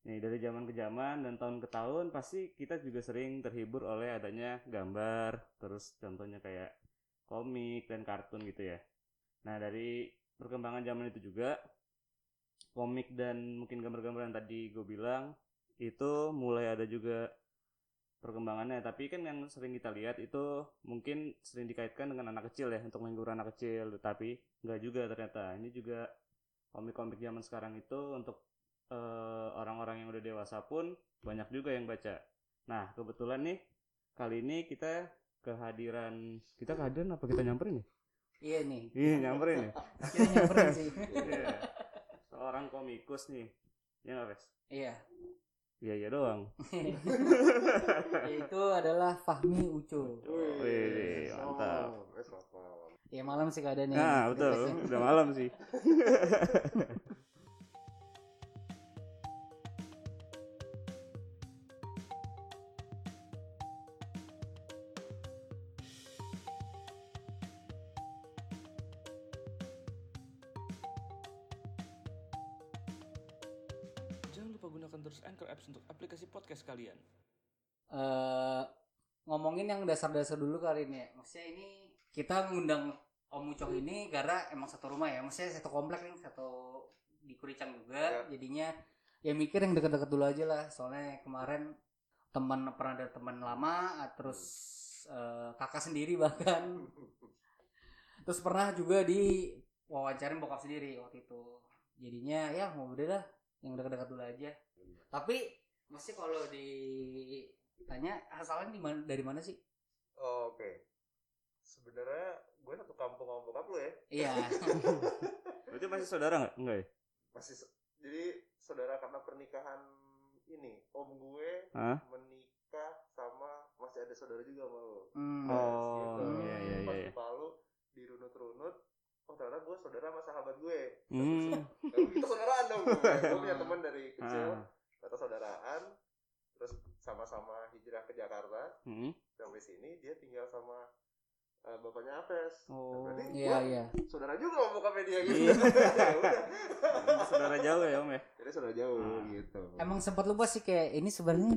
Nih dari zaman ke zaman dan tahun ke tahun pasti kita juga sering terhibur oleh adanya gambar, terus contohnya kayak komik dan kartun gitu ya. Nah dari perkembangan zaman itu juga komik dan mungkin gambar-gambar yang tadi gue bilang itu mulai ada juga perkembangannya. Tapi kan yang sering kita lihat itu mungkin sering dikaitkan dengan anak kecil ya untuk menghibur anak kecil. Tapi nggak juga ternyata. Ini juga komik-komik zaman sekarang itu untuk eh, orang-orang yang udah dewasa pun banyak juga yang baca nah kebetulan nih kali ini kita kehadiran kita kehadiran apa kita nyamperin nih Iya nih. iya nyamperin ya Kita nyamperin sih. Iya. seorang komikus nih ya nggak? Iya. iya iya doang Itu adalah Fahmi Ucu. Wih, mantap. Wes malam. Ya malam sih keadaannya. Nah, betul. Udah malam sih. kalian. Eh, ngomongin yang dasar-dasar dulu kali ini ya. Maksudnya ini kita ngundang Om Ucok ini karena emang satu rumah ya. Maksudnya satu komplek nih, satu di Kuricang juga. Jadinya ya mikir yang deket-deket dulu aja lah. Soalnya kemarin teman pernah ada teman lama, ah, terus eh, kakak sendiri bahkan. Terus pernah juga di wawancarin bokap sendiri waktu itu. Jadinya ya mau udah lah yang dekat-dekat dulu aja. Tapi mesti kalau ditanya asalnya di mana dari mana sih? Oh, Oke. Sebenarnya gue satu kampung sama bokap lu ya. Iya. Berarti masih saudara nggak? Enggak ya? Masih jadi saudara karena pernikahan ini, om gue Hah? menikah sama masih ada saudara juga sama lu. Hmm. Oh, Gitu. iya, iya, Pas iya. di Palu dirunut-runut, oh ternyata gue saudara sama sahabat gue. Hmm. Kita saudaraan dong gue. Gue punya teman dari kecil, Ah. Ternyata saudaraan. Terus sama-sama hijrah ke Jakarta. Hmm. Sampai sini dia tinggal sama eh, bapaknya Apes. Oh. Berarti Iya gua iya. saudara juga sama bokapnya dia gitu. Iya. Ya saudara jauh ya, Om ya? Jadi saudara jauh Ah. gitu. Emang sempat lupa sih kayak ini sebenarnya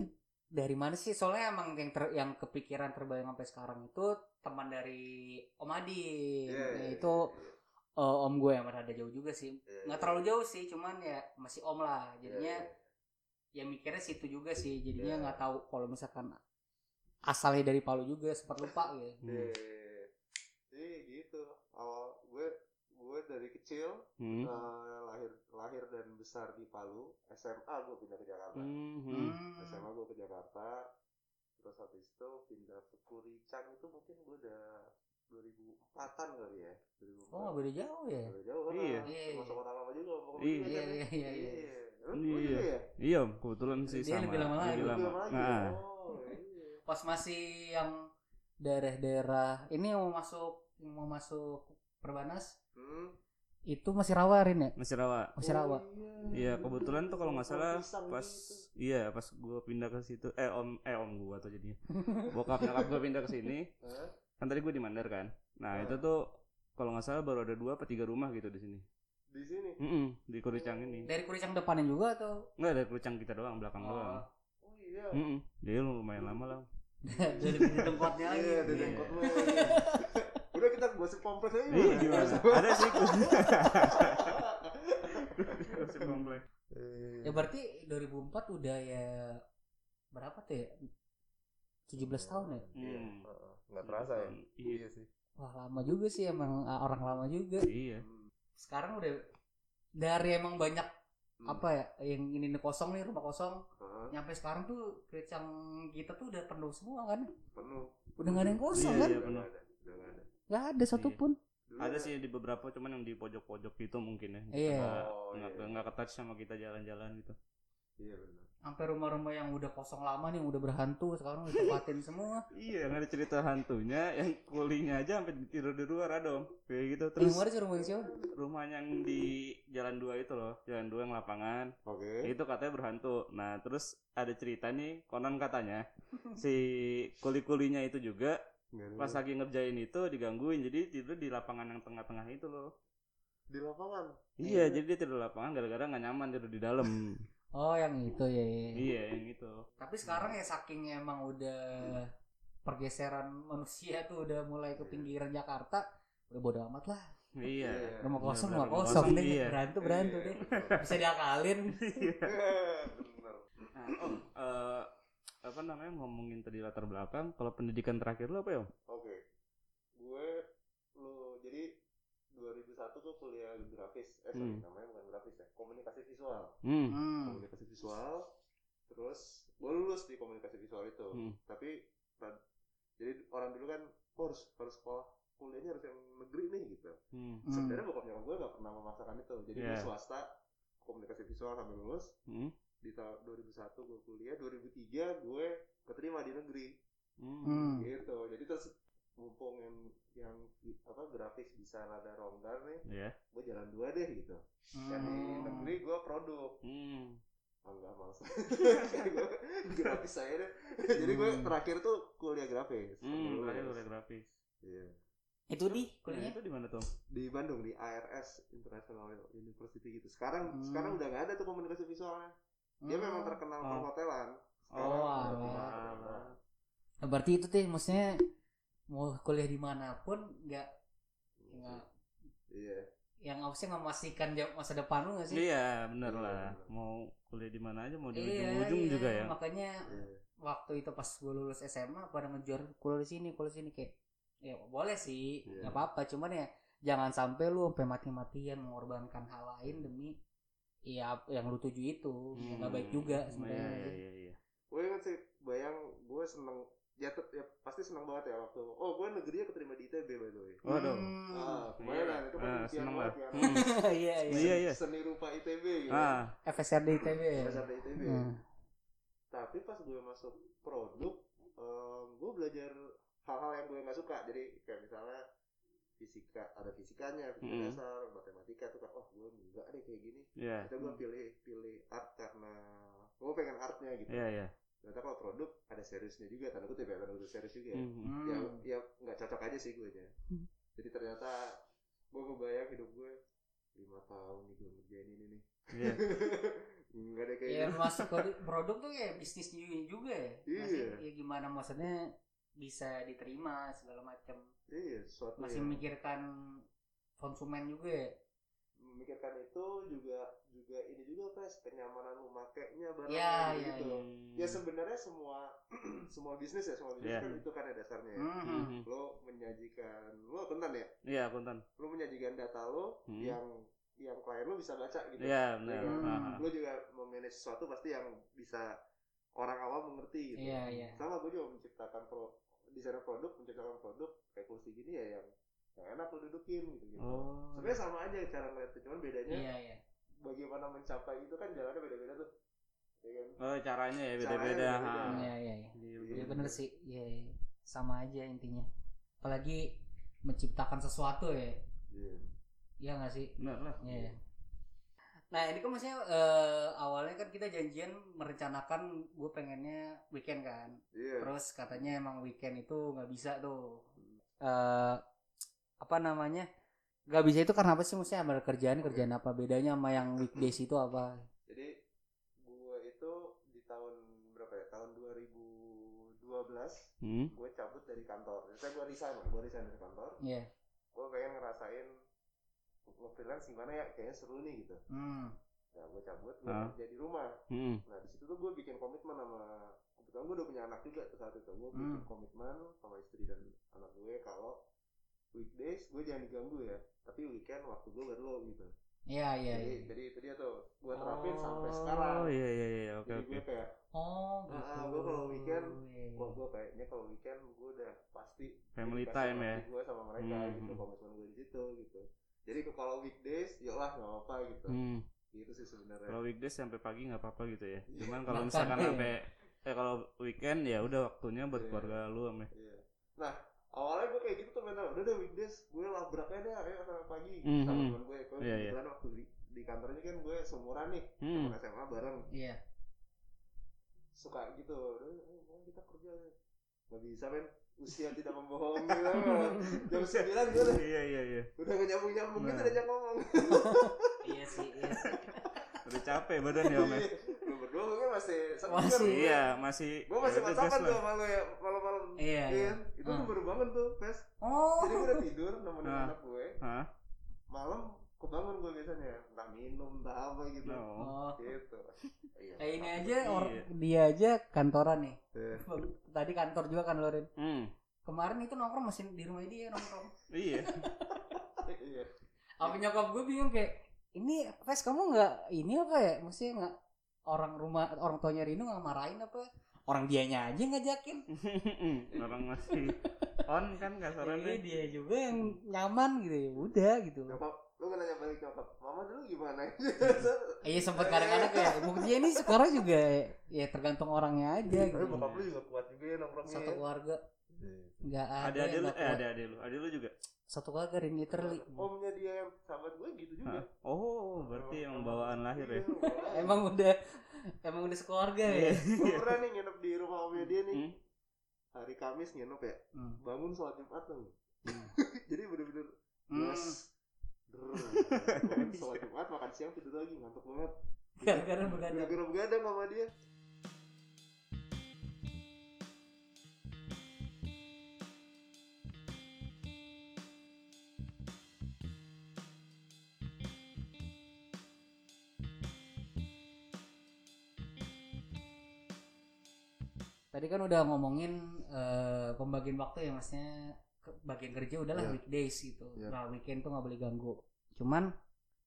dari mana sih? Soalnya emang yang ter- yang kepikiran terbayang sampai sekarang itu teman dari Om Adi. Iya, iya, itu iya, eh, om gue yang ada jauh juga sih. iya. Nggak terlalu jauh sih, cuman ya masih om lah. Jadinya iya. Ya mikirnya situ juga sih. Jadinya Iya. nggak tahu kalau misalkan asalnya dari Palu juga sempat lupa gitu. Iya. Hmm. Jadi gitu. Awal gue gue dari kecil Hmm. eh, lahir lahir dan besar di Palu. SMA gue pindah ke Jakarta. Hmm. hmm. Hmm. SMA gue ke Jakarta. Terus habis itu pindah ke Kuricang itu mungkin gue udah 2004-an kali ya. 2004. Oh nggak beda jauh ya? Beda jauh kan. Iya. Iya, iya. Masuk kota lama juga. pokoknya Iya. Iya kan ya. iya iya. iya. Iya. juga ya? Iya, Om. Kebetulan sih Dia sama. lebih lama lagi. Lebih lama. lama lagi. Nah. Oh, iya. Pas masih yang daerah-daerah ini yang mau masuk yang mau masuk Perbanas Hmm. itu masih rawarin ya? Masih rawa. Masih rawa. Iya, kebetulan tuh kalau nggak salah pas gitu. iya pas gue pindah ke situ eh om eh om gue atau jadinya bokap nyokap gue pindah ke sini? Kan tadi gue di Mandar kan nah Ah. itu tuh kalau nggak salah baru ada dua apa tiga rumah gitu di sini Di sini. Mm-mm, di Kuricang ini Dari Kuricang depannya juga atau nggak ada Kuricang kita doang belakang doang Oh iya. Mm-mm, jadi lumayan lama lah dari di tempatnya lagi? Iya, di Iya. jenggot lu. Udah kita gosip kompleks aja. Iya gimana? Ada sih Gosip. Ya berarti 2004 udah ya berapa tuh ya? 17 tahun ya? Iya. Hmm. Nggak terasa ya. Iya. sih. Wah lama juga sih emang ah, orang lama juga. Iya. Hmm. Sekarang udah dari emang banyak Hmm. apa ya yang ini kosong nih rumah kosong Heeh, nyampe sekarang tuh kericang kita tuh udah penuh semua kan penuh. udah nggak ada yang kosong Iya, kan iya. Udah penuh. nggak ada, udah nggak ada. nggak ada satupun Dulu Ada sih di beberapa cuman yang di pojok-pojok gitu mungkin ya. Iya. Nggak- Oh, Nggak iya. nggak ketouch sama kita jalan-jalan gitu. Iya benar. Sampai rumah-rumah yang udah kosong lama nih yang udah berhantu sekarang ditempatin semua Iya, yang ada cerita hantunya, yang kulinya aja sampai tidur di luar ada om. Kayak gitu. terus sih rumah siapa rumah yang di Jalan 2 itu loh, Jalan 2 yang lapangan. Oke. Itu katanya berhantu. Nah, terus ada cerita nih, konon katanya si kuli-kulinya itu juga pas lagi ngerjain itu digangguin, jadi tidur di lapangan yang tengah-tengah itu loh. di lapangan. Iya, jadi dia tidur di lapangan gara-gara nggak nyaman tidur di dalam. Oh yang itu ya. ya. iya yang itu Tapi sekarang ya saking emang udah pergeseran manusia tuh udah mulai ke pinggiran Jakarta, udah bodo amat lah. iya Rumah Bener, kosong, rumah kosong kosong, deh. iya. Berantu, berantu deh. Bisa diakalin. Nah, Om, eh, apa namanya ngomongin tadi latar belakang kalau pendidikan terakhir lu apa ya om? Oke. Gue lu jadi 2001 tuh kuliah grafis. Eh, sorry, Hmm. namanya bukan grafis ya. Komunikasi visual. Hmm. Hmm. Komunikasi visual. Terus gue lulus di komunikasi visual itu. Hmm. Tapi jadi orang dulu kan oh, harus harus sekolah kuliahnya harus yang negeri nih gitu. Hmm. Hmm. Sebenarnya bokap nyokap gue gak pernah memaksakan itu. Jadi gue Yeah. swasta komunikasi visual sampai lulus. Hmm. Di tahun 2001 gue kuliah, 2003 gue keterima di negeri. Hmm. Hmm. gitu jadi terus mumpung yang yang apa grafis bisa rada ronggar nih Ya. gue jalan dua deh gitu yang di Hmm. negeri gue produk Hmm. oh enggak males gue grafis saya deh jadi gue Hmm. terakhir tuh kuliah grafis Hmm. Terakhir kuliah grafis. Iya. Itu di kuliahnya. itu di mana tuh? di Bandung di ARS International University gitu sekarang Hmm. sekarang udah nggak ada tuh komunikasi visualnya dia Hmm. memang terkenal Oh. perhotelan Oh, cuma perhotelan. Nah, Berarti itu tuh maksudnya mau kuliah di mana pun nggak nggak iya yang harusnya memastikan jam- masa depan lu nggak sih? Iya, bener Iya, lah. bener. Mau kuliah di mana aja, mau di Iya, ujung-ujung iya. juga ya. Makanya iya waktu itu pas gue lulus SMA pada ngejar kuliah di sini, kuliah di sini kayak ya boleh sih, Iya. nggak apa-apa. Cuman ya jangan sampai lu sampai mati-matian mengorbankan hal lain demi ya yang lu tuju itu, ya nggak baik juga Hmm, sebenarnya. Iya, iya, iya. gue inget sih bayang gue seneng ya, ya pasti seneng banget ya waktu oh gue negerinya keterima di ITB by the way Waduh. Hmm. ah kebayang kan itu kan Ah, impian seneng banget Hmm. Iya iya. Iya, iya. seni rupa ITB gitu Ah, FSRD ITB. ya? di ITB Hmm. tapi pas gue masuk produk gue belajar hal-hal yang gue nggak suka jadi kayak misalnya fisika ada fisikanya fisika Hmm. dasar matematika tuh kan oh gue enggak deh kayak gini iya. kita gue pilih pilih art karena gue pengen artnya gitu Iya, iya. Ternyata kalau produk ada seriusnya juga tanda kutip ya tanda kutip serius juga ya Hmm. Ya ya nggak cocok aja sih gue nya Hmm. jadi ternyata gue ngebayang hidup gue lima tahun nih gue ngerjain ini nih Iya. nggak ada kayak Ya masuk ke produk tuh ya bisnis juga ya. Iya. Ya gimana maksudnya bisa diterima segala macam. iya sesuatu Masih yang memikirkan konsumen juga ya. Memikirkan itu juga juga ini juga pres kenyamanan memakainya barang Iya, iya, gitu Hmm. ya sebenarnya semua semua bisnis ya semua bisnis Iya. kan itu kan ya dasarnya ya. Hmm. Hmm. lo menyajikan lo akuntan ya Iya, akuntan. lo menyajikan data lo Hmm. yang yang klien lo bisa baca gitu Iya, benar. Iya. Ah, lo juga memanage sesuatu pasti yang bisa orang awam mengerti gitu Iya, iya. sama gue juga menciptakan pro desainer produk menciptakan produk kayak kursi gini ya yang yang enak lo dudukin gitu gitu Oh. sebenarnya sama aja cara ngeliatnya cuman bedanya Iya, iya. bagaimana mencapai itu kan jalannya beda-beda tuh ya kan Oh, caranya ya beda-beda. Iya, iya, iya. Iya, Iya bener sih. Iya, iya. Sama aja intinya. Apalagi menciptakan sesuatu ya. iya Iya nggak sih? Benar lah. Iya. Nah ini kan maksudnya eh, awalnya kan kita janjian merencanakan gue pengennya weekend kan. iya Terus katanya emang weekend itu nggak bisa tuh. eh apa namanya? Nggak bisa itu karena apa sih? Maksudnya ada kerjaan kerjaan apa bedanya sama yang weekdays itu apa? jadi gue itu di tahun berapa ya tahun 2012 Hmm. gue cabut dari kantor saya gue resign gue resign dari kantor Iya. gue pengen ngerasain nge-freelance gimana ya kayaknya seru nih gitu Hmm. nah gue cabut gue Ah. kerja di rumah Hmm. nah di situ tuh gue bikin komitmen sama kebetulan gue udah punya anak juga tuh saat itu gue bikin Hmm. komitmen sama istri dan anak gue kalau weekdays gue jangan diganggu ya tapi weekend waktu gue baru lo gitu Iya iya jadi iya. jadi itu dia tuh gue terapin sampai Oh, sekarang iya iya iya, oke jadi oke. gue kayak Oh gitu. Nah, gua kalau weekend, Iya, iya. wah gue kayaknya kalau weekend gue udah pasti Family time ya. gue sama mereka Hmm, gitu hmm. komitmen gue di situ gitu jadi kalau weekdays ya lah nggak apa-apa gitu Hmm. gitu sih sebenarnya Kalau weekdays sampai pagi nggak apa-apa gitu ya. Iya. Cuman kalau misalkan sampai eh kalau weekend ya udah waktunya buat Iya. keluarga lu sama. Iya. Nah, awalnya gue kayak gitu tuh mental. Udah deh weekdays, gue labrak aja deh, ayo sampai pagi. Mhm. Sama temen gue, gue iya. kebetulan waktu di, di kantornya kan gue seumuran nih, Hmm. temen SMA bareng. Iya. Suka gitu, udah ayo, mau kita kerja deh. Gak bisa men, usia tidak membohongi lah. Jam 9 gue udah, Iya iya iya. udah gak nyambung-nyambung gitu Nah. diajak ngomong. Iya sih, iya sih. Udah capek badan ya om ya. Iya, mungkin masih Masih. gue. Iya, masih gue masih ya gas tuh sama lu ya malam-malam Iya, iya. itu gue Hmm. baru bangun tuh Pes Oh. jadi gue udah tidur nemenin anak gue malam kebangun gue biasanya entah minum entah apa gitu No. Oh. gitu iya Kayak ini aja Iya. or, dia aja kantoran nih. Iya. Tadi kantor juga kan Lorin. Hmm. Kemarin itu nongkrong masih di rumah dia nongkrong. Iya. iya Apa nyokap gue bingung kayak ini Ves kamu nggak ini apa ya? Maksudnya nggak orang rumah orang tuanya Rino nggak marahin apa? Orang dianya aja ngajakin. Orang masih on kan Jadi kasarannya. dia juga yang nyaman gitu ya. Udah gitu. nyokap lu kan nanya balik nyokap mama dulu gimana Iya sempat kadang-kadang kayak buktinya ini sekarang juga ya tergantung orangnya aja tapi gitu. bokap lu juga kuat juga ya nongkrongnya Satu keluarga Iya. nggak ada Ada yang ada lu, eh ada ada lu, ada lu juga. Satu keluarga Rin literally. omnya dia yang sahabat gue gitu juga Hah? Oh, berarti emang bawaan lahir ya. Iya. Emang udah emang udah sekeluarga ya. gue pernah nih nginep di rumah omnya dia nih Hmm? hari Kamis nginep ya Hmm. bangun sholat Jumat tuh Hmm. jadi bener-bener Hmm. sholat Jumat makan siang tidur lagi ngantuk banget Gara-gara begadang. gara-gara begadang sama dia Tadi kan udah ngomongin eh, pembagian waktu ya maksudnya ke- bagian kerja udahlah Iya. weekdays gitu. Iya. Nah, weekend tuh nggak boleh ganggu. Cuman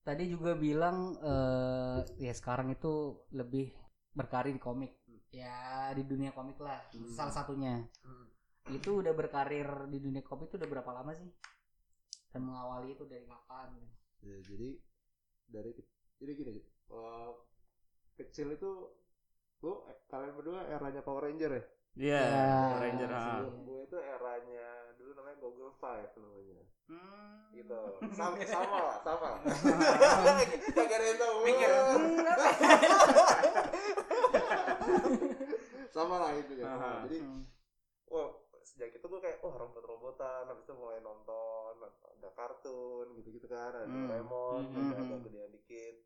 tadi juga bilang eh, ya sekarang itu lebih berkarir di komik. Ya di dunia komik lah Hmm. salah satunya. Itu udah berkarir di dunia komik itu udah berapa lama sih? Dan mengawali itu dari kapan? ya, jadi dari jadi gini eh, kecil itu lu eh, kalian berdua eranya Power Ranger ya Iya, Ya, Ranger. sih. ah. Sebelum gue itu eranya dulu namanya Google Five namanya Hmm. gitu sama sama lah sama kagak ada yang tahu Mikir. sama lah itu ya Aha. jadi Hmm. wah sejak itu gue kayak wah robot-robotan habis itu mulai nonton ada kartun gitu-gitu kan ada Hmm. Doraemon Hmm, ada hmm, agak hmm. gedean dikit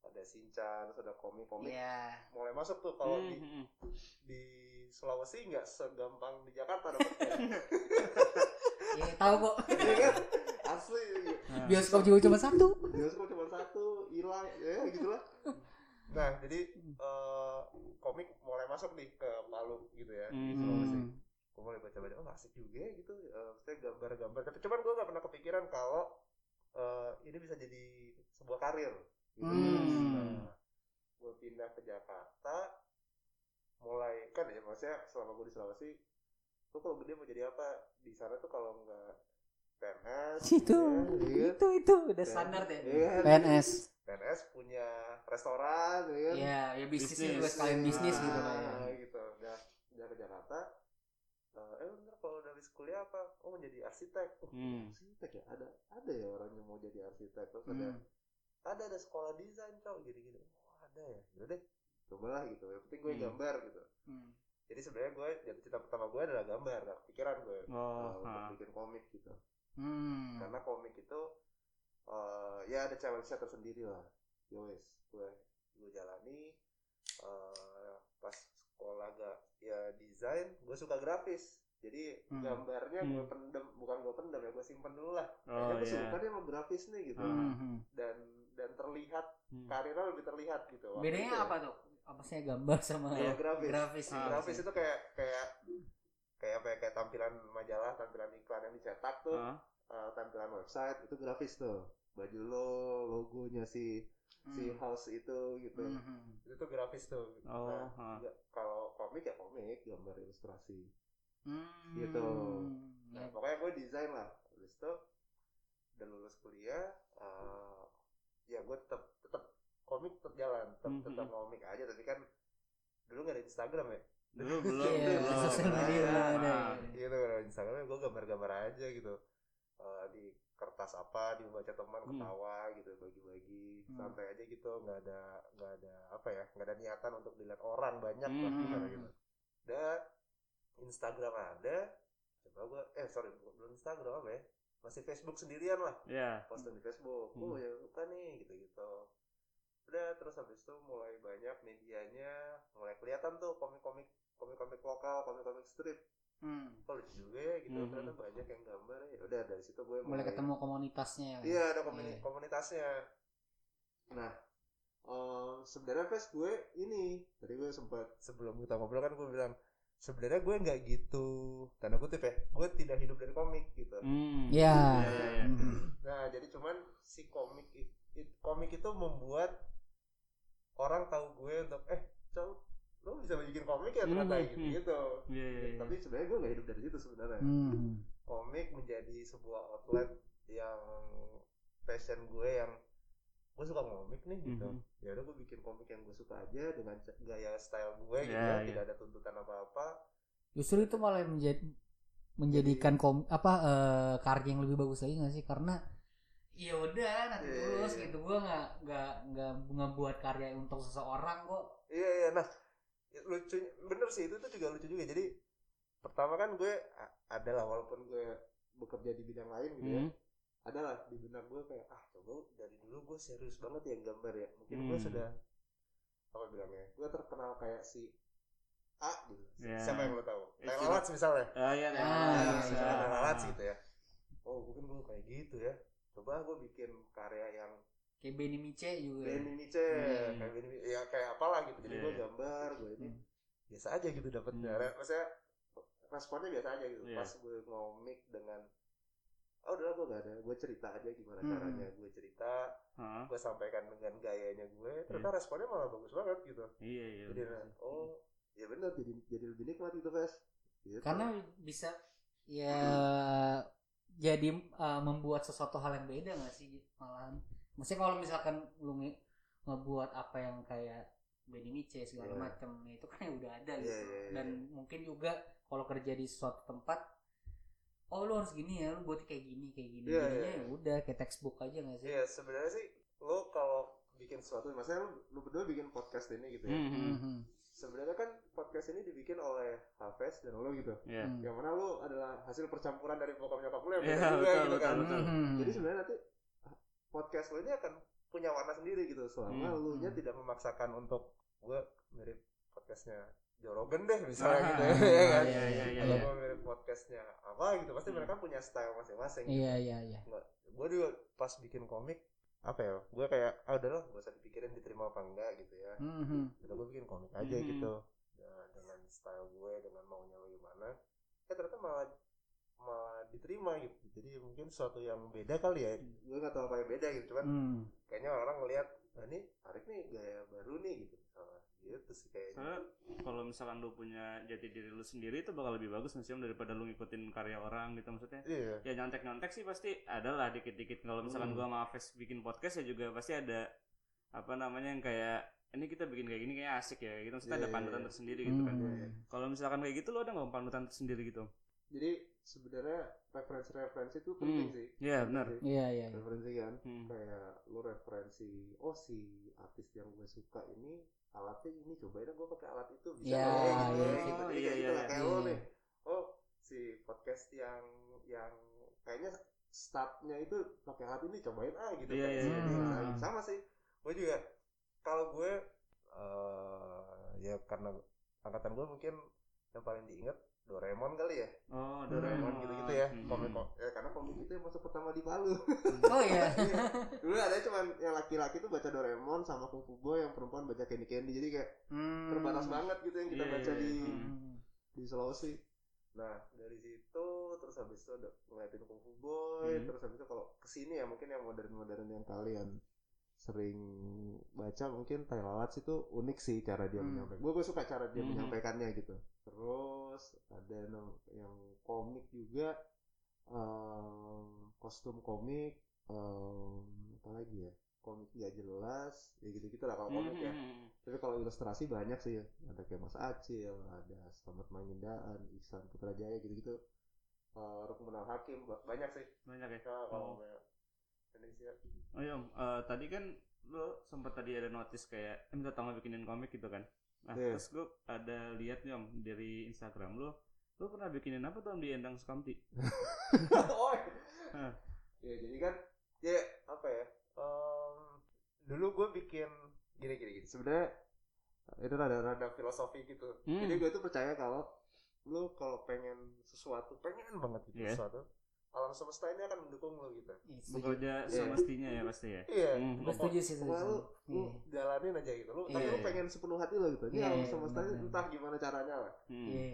ada Shinchan terus ada komik-komik Iya. mulai masuk tuh kalau Hmm, di, hmm, hmm. di Sulawesi nggak segampang di Jakarta dapetnya Iya, tahu kok. Iya kan asli Nah, Bioskop juga cuma satu. bioskop cuma satu hilang ya gitulah nah jadi eh, komik mulai masuk nih ke Palu gitu ya di Hmm. Sulawesi gue mulai baca-baca oh asik juga ya gitu eh, maksudnya gambar-gambar tapi cuman gue gak pernah kepikiran kalau eh, ini bisa jadi sebuah karir gitu Hmm. nah gue pindah ke Jakarta mulai kan ya maksudnya selama gue di Sulawesi tuh kalau gede mau jadi apa di sana tuh kalau nggak PNS Itu, ya, iya itu, itu udah standar ya. Iya kan? PNS. PNS punya restoran ya kan Iya, ya bisnisnya Bisnis. juga sekalian bisnis Nah, gitu lah ya. gitu udah udah ke Jakarta eh eh bener kalau udah habis kuliah apa oh mau jadi arsitek oh, Hmm. arsitek ya ada ada ya orang yang mau jadi arsitek terus Hmm. ada ada sekolah desain cowok gini gini oh ada ya udah deh cobalah gitu yang penting gue Hmm. gambar gitu Hmm. jadi sebenarnya gue jatuh cinta pertama gue adalah gambar gak pikiran gue Oh, ah. untuk bikin komik gitu Hmm. karena komik itu eh ya ada challenge-nya tersendiri lah ya wes gue gue jalani eh pas sekolah gak ya desain gue suka grafis jadi Hmm. gambarnya gue Hmm. pendem bukan gue pendem ya gue simpen dulu lah Oh, kayaknya gue iya. suka nih sama grafis nih gitu Hmm. Hmm. dan dan terlihat Hmm. karirnya lebih terlihat gitu waktu Bedanya ya. apa tuh? Apa sih gambar sama Iya, grafis. grafis Ah, ya. grafis itu kayak kayak kayak apa ya kayak tampilan majalah tampilan iklan yang dicetak tuh Ah. eh, tampilan website itu grafis tuh baju lo logonya si si Hmm. house itu gitu Hmm, hmm. itu tuh grafis tuh Oh, Nah, ah. kalau komik ya komik gambar ilustrasi Hmm. Gitu. Ya. nah pokoknya gue desain lah habis itu udah lulus kuliah eh, ya gue tetap tetap komik tetap jalan tetap Mhm. tetap ngomik aja tapi kan dulu nggak ada Instagram ya Dulu belum, Iya, belum. sosial media Ah, belum ada. ah. gitu kan Instagram gue gambar-gambar aja gitu Eh, di kertas apa dibaca teman Hmm. ketawa gitu bagi-bagi Hmm. santai aja gitu nggak ada nggak ada apa ya nggak ada niatan untuk dilihat orang banyak Hmm, lah hmm, gimana hmm. gitu dan Instagram ada coba gue eh sorry belum Instagram apa ya masih Facebook sendirian lah Ya. posting di Facebook Hmm. oh ya suka nih gitu gitu udah terus habis itu mulai banyak medianya mulai kelihatan tuh komik-komik komik-komik lokal komik-komik strip Hmm. oh lucu juga ya gitu Mhm. ternyata banyak yang gambar ya udah dari situ gue mulai ketemu komunitasnya ya iya ada komuni- Iya. komunitasnya nah eh, sebenarnya Ves gue ini tadi gue sempat sebelum kita ngobrol kan gue bilang sebenarnya gue nggak gitu tanda kutip ya gue tidak hidup dari komik gitu Hmm. Iya, iya. Hmm. nah jadi cuman si komik komik itu membuat orang tahu gue untuk eh cowok lo bisa bikin komik ya ternyata Mhm, gitu mhm. gitu Iya, iya, iya. tapi sebenarnya gue nggak hidup dari situ sebenarnya Hmm. komik menjadi sebuah outlet yang passion gue yang gue suka komik nih gitu. Mhm. ya udah gue bikin komik yang gue suka aja dengan gaya style gue gitu Ya, ya ya. tidak ada tuntutan apa apa Justru itu malah menjadi menjadikan kom apa eh, karya yang lebih bagus lagi nggak sih? Karena ya udah nanti Iya, tulus iya. gitu. Gua nggak nggak nggak ngebuat karya untuk seseorang kok. Iya iya. Nah lucu bener sih. Itu tuh juga lucu juga. Jadi pertama kan gue adalah walaupun gue bekerja di bidang lain gitu ya. Hmm. Adalah di benak gue kayak ah coba dari dulu gue serius banget ya gambar ya mungkin gue Hmm. sudah apa bilangnya gue terkenal kayak si A gitu Ya. siapa yang lo tahu Ya, Taylor Lalatz misalnya Ah, iya, iya. Ah, Nah, iya, iya. Taylor Lalatz gitu ya oh mungkin gue kayak gitu ya coba gue bikin karya yang kayak Benny Miche juga Benny Nietzsche Hmm. kayak Benny ya kayak apalah gitu jadi gue Iya. gambar gue ini Hmm. biasa aja gitu dapetnya Hmm. Maksudnya responnya biasa aja gitu Iya. pas gue ngomik dengan oh udah gue gak ada gue cerita aja gimana Hmm. caranya gue cerita gue sampaikan dengan gayanya gue ternyata responnya malah bagus banget gitu Iya, iya. jadi bener nah, oh ya bener jadi jadi lebih nikmat gitu Ves gitu. karena bisa ya jadi eh, membuat sesuatu hal yang beda nggak sih malahan maksudnya kalau misalkan lu nge- ngebuat apa yang kayak Benny Miche segala Iya. macam itu kan ya udah ada Iya, gitu iya, iya. dan mungkin juga kalau kerja di suatu tempat oh lu harus gini ya lu buat kayak gini kayak gini Iya, jadinya iya. ya udah kayak textbook aja nggak sih Iya sebenarnya sih lo kalau bikin sesuatu maksudnya lo, lo berdua bikin podcast ini gitu ya Hmm, hmm. Mhm. sebenarnya kan podcast ini dibikin oleh Hafiz dan lo gitu Iya. Hmm. yang mana lo adalah hasil percampuran dari bokap nyokap lo yang Iya, beda juga betul, gitu betul, kan betul. Mhm. jadi sebenarnya nanti podcast lo ini akan punya warna sendiri gitu selama Hmm, lo nya hmm. tidak memaksakan untuk gue mirip podcastnya Jorogen deh misalnya Ah, gitu iya, ya kan iya, iya, iya, iya. gue mirip podcastnya apa gitu pasti Hmm. mereka punya style masing-masing gitu. iya iya iya gue juga pas bikin komik apa ya gue kayak ah udahlah gak usah dipikirin diterima apa enggak gitu ya Mhm. udah gue bikin komik aja Mhm. gitu ya, dengan style gue dengan maunya gimana ya ternyata malah malah diterima gitu jadi mungkin sesuatu yang beda kali ya gue nggak tahu apa yang beda gitu cuman Hmm. kayaknya orang ngelihat nah ini Arik nih gaya baru nih gitu gitu sih kayaknya kalau misalkan lu punya jati diri lu sendiri itu bakal lebih bagus sih daripada lu ngikutin karya orang gitu maksudnya. iya Ya nyontek nyontek sih pasti ada lah dikit-dikit. Kalau misalkan Hmm. gua sama Hafiz bikin podcast ya juga pasti ada apa namanya yang kayak ini kita bikin kayak gini kayak asik ya gitu maksudnya Iya, ada iya, panutan iya. tersendiri gitu kan. Mhm. Kalau misalkan kayak gitu lu ada nggak panutan tersendiri gitu? Jadi sebenarnya referensi-referensi itu penting Hmm. sih Iya benar. Penting sih. iya iya iya. referensi kan Hmm. kayak lu referensi oh si artis yang gue suka ini alatnya ini cobain gue pakai alat itu bisa ya gitu iya, ya iya. gitu Iya, kayak gitu lo nih oh si podcast yang yang kayaknya startnya itu pakai alat ini cobain ah gitu Iya, iya, si iya. ini. Hmm. Nah, sama sih gue juga kalau gue eh ya karena angkatan gue mungkin yang paling diingat Doraemon kali ya Oh, Doraemon Doraemon gitu-gitu ya Hmm. komik ya karena komik itu yang masuk pertama di Palu oh iya Iya. dulu ada cuman yang laki-laki tuh baca Doraemon sama Kung Fu Boy yang perempuan baca Candy Candy jadi kayak Hmm. terbatas banget gitu yang kita Iya, baca iya, di iya. Hmm. di Sulawesi nah dari situ terus habis itu ada ngeliatin Kung Fu Boy Hmm. terus habis itu kalau ke sini ya mungkin yang modern-modern yang kalian sering baca mungkin Thailand itu unik sih cara dia Hmm. menyampaikan gue gue suka cara dia Hmm. menyampaikannya gitu terus ada no- yang komik juga em, kostum komik em, apa lagi ya komik nggak jelas ya gitu gitu lah kalau komik ya Hmm. tapi kalau ilustrasi banyak sih ya ada kayak Mas Acil ada Selamat Mangindaan Ihsan Putrajaya gitu gitu uh, Rukmunal Hakim ba- banyak sih Banyak ya. Nah, kalau Oh. iya, Om. Eh, tadi kan lo sempat tadi ada notice kayak eh, minta tolong bikinin komik gitu kan. Nah, Iya. terus gue ada lihat nih Om dari Instagram lo, lo pernah bikinin apa tuh Om di Endang Sukamti? oh Hah. ya jadi kan ya apa ya em, dulu gue bikin gini gini gini sebenarnya itu rada rada filosofi gitu Hmm. jadi gue tuh percaya kalau lu kalau pengen sesuatu pengen banget gitu Iya. sesuatu alam semesta ini akan mendukung lu gitu Iya, bekerja Iya. semestinya ya pasti ya iya Hmm. Gue setuju sih Pokoknya lu, lu Iya. jalanin aja gitu lu tapi Iya, lu iya. pengen sepenuh hati lo gitu ini Iya, alam semesta ini benar. entah gimana caranya lah Hmm. Iya.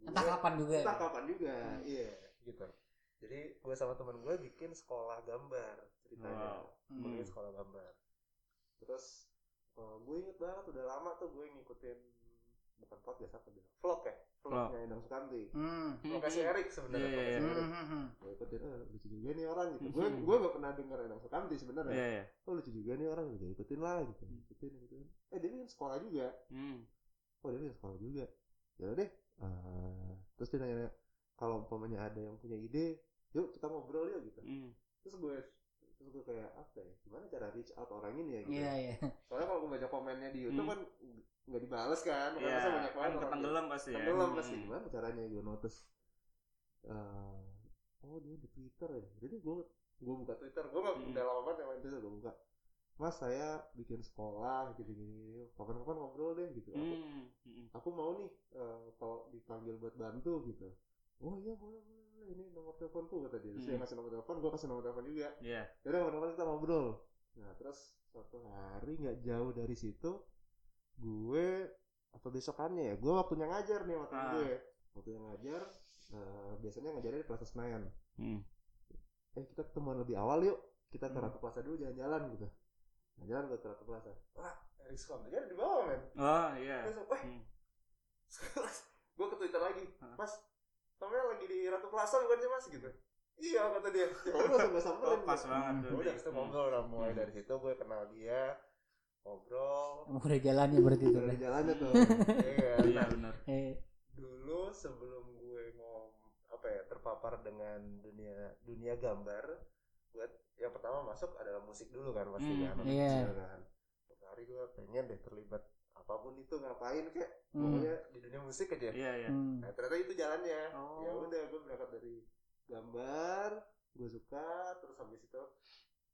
Entah Gue- kapan juga. entah kapan juga iya gitu jadi gue sama temen gue bikin sekolah gambar ceritanya Wow. Hmm. bikin sekolah gambar terus eh, gue inget banget udah lama tuh gue ngikutin bukan podcast apa dia? Vlog ya? Vlognya Endang Sukanti Hmm. vlognya si Erik sebenarnya. Erik. Hmm, hmm, gue ikutin eh, lucu juga nih orang gitu. Gue Hmm. gue gak pernah denger Endang Sukanti sebenarnya. Iya ya. oh lucu juga nih orang gue ikutin lah gitu. Ikutin ikutin. Eh dia bikin sekolah juga. Hmm. oh dia bikin sekolah juga. Ya udah deh eh, terus dia nanya kalau umpamanya ada yang punya ide yuk kita ngobrol yuk gitu. Hmm. terus gue terus gue kayak apa ya gimana cara reach out orang ini ya gitu Iya, iya. soalnya kalau gue baca komennya di YouTube Hmm. kan nggak dibales kan Iya, Makanya banyak kan banget orang ketenggelam pasti ya. tenggelam Hmm. pasti gimana caranya gue notice Eh, oh dia di Twitter ya jadi gue gue buka Twitter gue nggak Hmm. udah lama banget main Twitter gue buka mas saya bikin sekolah gitu gini kapan-kapan ngobrol deh gitu aku, Hmm. Hmm. aku mau nih eh, kalau dipanggil buat bantu gitu oh iya boleh boleh boleh ini nomor teleponku kata dia terus dia Hmm. ngasih nomor telepon gue kasih nomor telepon juga Iya. Yaudah kapan-kapan kita ngobrol nah terus suatu hari nggak jauh dari situ gue atau besokannya ya gue waktunya ngajar nih waktu Ah. gue waktunya ngajar eh, biasanya ngajarnya di Plaza Senayan Hmm. eh kita ketemuan lebih awal yuk kita ke Hmm. Ratu Plaza dulu jalan-jalan gitu nah, jalan ke Ratu Plaza wah Erik Sukamti ada di bawah men Oh iya. terus wah Hmm. gue ke Twitter lagi Hah? Namanya lagi di Ratu Plaza bukan sih mas gitu iya kata dia ya udah gue samperin Oh, pas gitu. banget tuh. udah kita Hmm. ngobrol lah mulai Hmm. dari situ gue kenal dia ngobrol udah jalannya berarti itu. udah kan? di jalannya tuh iya Iya nah, benar. Eh, dulu sebelum gue ngom apa ya terpapar dengan dunia dunia gambar buat yang pertama masuk adalah musik dulu kan pasti Hmm, kan anak iya. kecil kan hari gue pengen deh terlibat apa pun itu ngapain kek hmm. pokoknya di dunia musik aja Iya iya. Hmm. nah ternyata itu jalannya Oh. ya udah gue berangkat dari gambar gue suka terus habis itu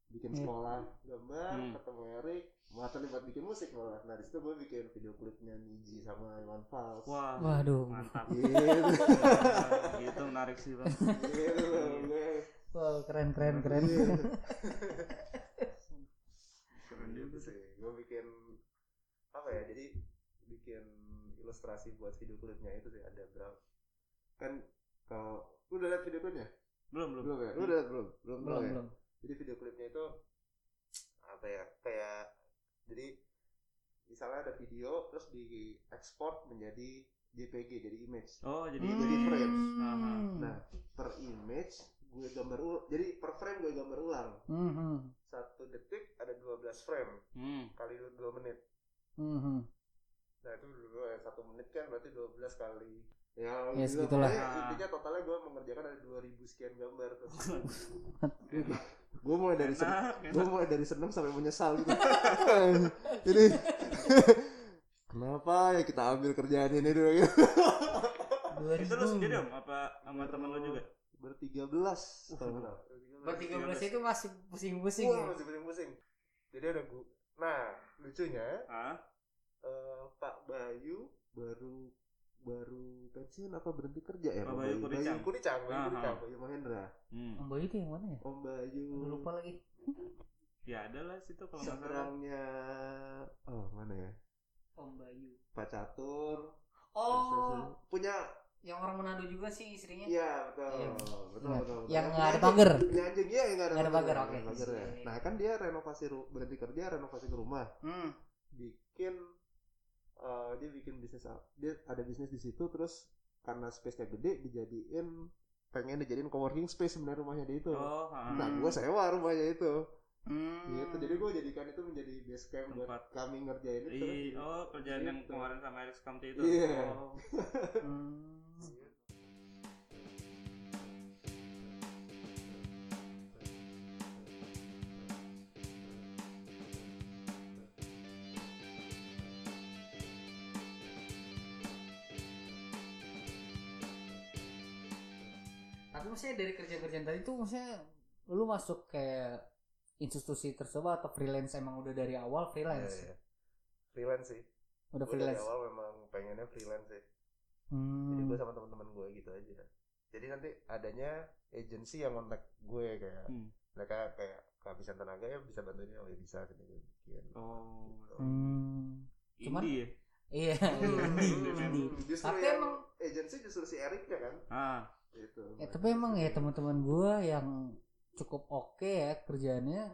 bikin Hmm. sekolah gambar Hmm. ketemu Erik malah terlibat bikin musik malah nah di situ gue bikin video klipnya Niji sama Iwan Fals Wah. Waduh. Mantap. gitu gitu menarik sih bang. gitu loh gue Wow, keren keren keren. Iya. Keren juga gitu sih. sih gue bikin apa ya jadi bikin ilustrasi buat video klipnya itu sih ada berapa kan kalau lu udah liat video klipnya Belum belum. belum ya lu udah liat belum belum belum ya? belum. jadi video klipnya itu apa ya kayak jadi misalnya ada video terus di ekspor menjadi JPG jadi image Oh jadi Hmm. Jadi frames. Aha. nah per image gue gambar ulang jadi per frame gue gambar ulang Hmm, hmm. satu detik ada 12 frame Hmm. kali 2 menit Hmm, hmm. nah itu dulu ya satu menit kan berarti 12 kali ya, Ya, gitu. segitulah. Pokoknya intinya totalnya gue mengerjakan ada 2000 sekian gambar gue mulai dari seneng gue mulai dari seneng sampai menyesal gitu jadi kenapa ya kita ambil kerjaan ini dulu ya Itu lu sendiri om? Apa sama temen lu juga? bertiga belas. Bertiga belas itu masih pusing-pusing Wah, ya. masih pusing-pusing jadi ada gue nah lucunya Ah. eh, Pak Bayu baru baru pensiun apa berhenti kerja ya Pak Pak Bayu Kuricang. Bayu Kuricang Bayu Aha. Kuricang Bayu Mahendra Hmm. Om Bayu itu yang mana ya? Om Bayu lupa lagi. Ya ada lah situ kalau nggak salah. seberangnya oh mana ya Om Bayu. Pak Catur Oh, punya yang orang Manado juga sih istrinya. Iya betul, Iya. betul, betul, Iya. betul. Yang nggak ada pagar. Punya anjing, iya yang nggak ada, Nggak ada pagar, oke. nggak ada pagar ya. Iya. Nah kan dia renovasi ru- berhenti kerja, renovasi ke rumah, Hmm. bikin, eh, dia bikin bisnis, dia ada bisnis di situ, terus karena space-nya gede, dijadiin pengen dijadiin coworking space sebenarnya rumahnya dia itu. Oh, ah. Nah gue sewa rumahnya itu, Hmm. gitu. Jadi gue jadikan itu menjadi base camp buat Tempat. kami ngerjain itu. Oh kerjaan yang Gitu. kemarin sama Alex Kamti itu. Iya. Oh. Hmm. Tapi maksudnya dari kerja-kerjaan tadi tuh maksudnya lu masuk kayak institusi tersebut atau freelance emang udah dari awal freelance? iya. freelance sih udah gue dari freelance awal memang pengennya freelance sih hmm. jadi gue sama teman-teman gue gitu aja jadi nanti adanya agency yang kontak gue kayak Hmm. mereka kayak kehabisan tenaga ya bisa bantuin oh ya bisa gitu Oh. Gitu. Hmm. Cuman- Indie ya? iya Tapi emang- agency justru si Eriknya kan Ah, itu ya tapi emang ya teman-teman gue yang cukup oke ya kerjaannya.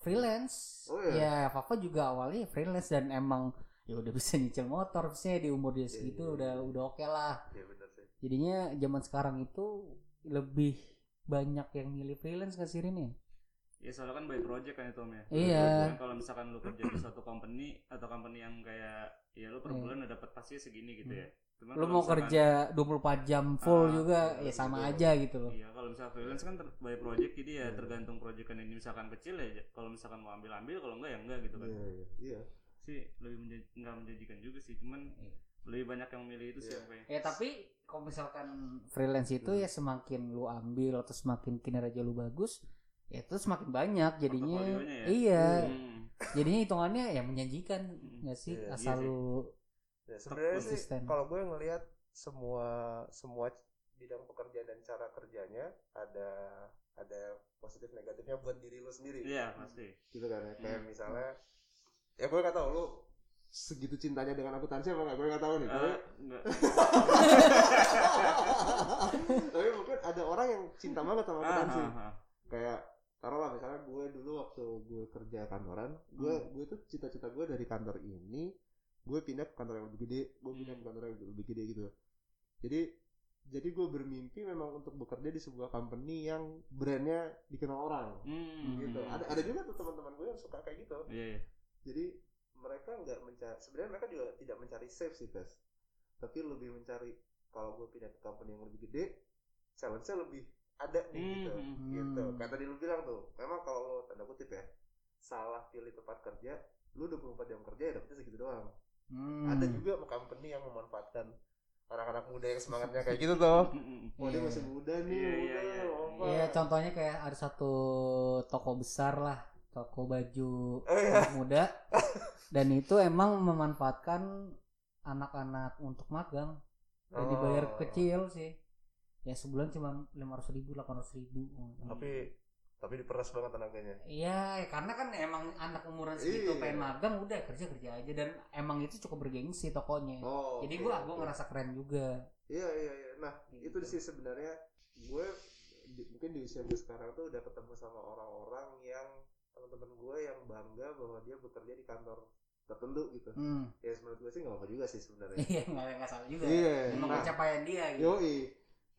Freelance. Oh, iya? ya Fafa juga awalnya freelance dan emang ya udah bisa nyicil motor sih di umur dia Iya, segitu iya, udah iya. udah oke lah. Ya benar sih. Jadinya zaman sekarang itu lebih banyak yang milih freelance ke sini nih ya soalnya kan by project kan itu Om ya. Iya. Kan kalau misalkan lu kerja di suatu company atau company yang kayak ya lu per Iya. bulan udah dapat pasti segini gitu ya. Cuman lu mau misalkan- kerja 24 jam full Ah, juga iya, ya sama gitu. aja gitu loh Iya, kalau misalkan freelance kan by project jadi ya Iya. tergantung proyekan ini misalkan kecil ya kalau misalkan mau ambil ambil kalau enggak ya enggak gitu kan. iya iya iya Sih lebih menja- nggak menjanjikan juga sih, cuman Iya. lebih banyak yang milih itu sih Iya. yang kayak. ya tapi kalau misalkan freelance itu Hmm. ya semakin lu ambil atau semakin kinerja lu bagus ya itu semakin banyak jadinya ya? iya Hmm. jadinya hitungannya ya menjanjikan Hmm. nggak sih Iya, asal iya lu Ya, sebenarnya sih konsisten. kalau gue ngelihat semua semua bidang pekerjaan dan cara kerjanya ada ada positif negatifnya buat diri lu sendiri. Iya, pasti. Gitu kan ya. Kayak Hmm. misalnya ya gue gak tahu lu segitu cintanya dengan akuntansi apa enggak? Gue gak tahu nih. Tapi, enggak. tapi mungkin ada orang yang cinta banget sama Ah, akuntansi. ah, ah. Kayak taruhlah misalnya gue dulu waktu gue kerja kantoran, gue Hmm. gue tuh cita-cita gue dari kantor ini gue pindah ke kantor yang lebih gede, gue pindah Hmm. ke kantor yang lebih gede gitu. Jadi jadi gue bermimpi memang untuk bekerja di sebuah company yang brandnya dikenal orang Hmm. gitu. Ada ada juga tuh teman-teman gue yang suka kayak gitu. Iya, iya. Jadi mereka nggak mencari sebenarnya mereka juga tidak mencari safe sih tes, tapi lebih mencari kalau gue pindah ke company yang lebih gede, challenge-nya lebih ada nih gitu. Hmm. Gitu. Hmm. Kayak tadi lu bilang tuh, memang kalau lo tanda kutip ya, salah pilih tempat kerja, lu 24 jam kerja ya dapetnya segitu doang. hmm, Ada juga company yang memanfaatkan anak-anak muda yang semangatnya kayak gitu tuh. Hmm. Oh dia Iya. masih muda nih, Iya, iya, iya. apa. Iya contohnya kayak ada satu toko besar lah toko baju Oh, iya. anak muda dan itu emang memanfaatkan anak-anak untuk magang dan Oh. dibayar kecil sih ya sebulan cuma lima ratus ribu delapan ratus ribu Tapi tapi diperas banget tenaganya. Iya, karena kan emang anak umuran segitu Iya. pengen magang udah kerja kerja aja dan emang itu cukup bergengsi tokonya. Oh. Jadi oke, gua gua oke. ngerasa keren juga. Iya iya iya. Nah itu Gitu. sih sebenarnya gue di- mungkin di usia gue sekarang tuh udah ketemu sama orang-orang yang teman-teman gue yang bangga bahwa dia bekerja di kantor tertentu gitu. Hmm. Ya menurut gue sih nggak apa juga sih sebenarnya. Iya, nggak nggak salah juga. Iya. Emang Nah, pencapaian dia gitu. yoi.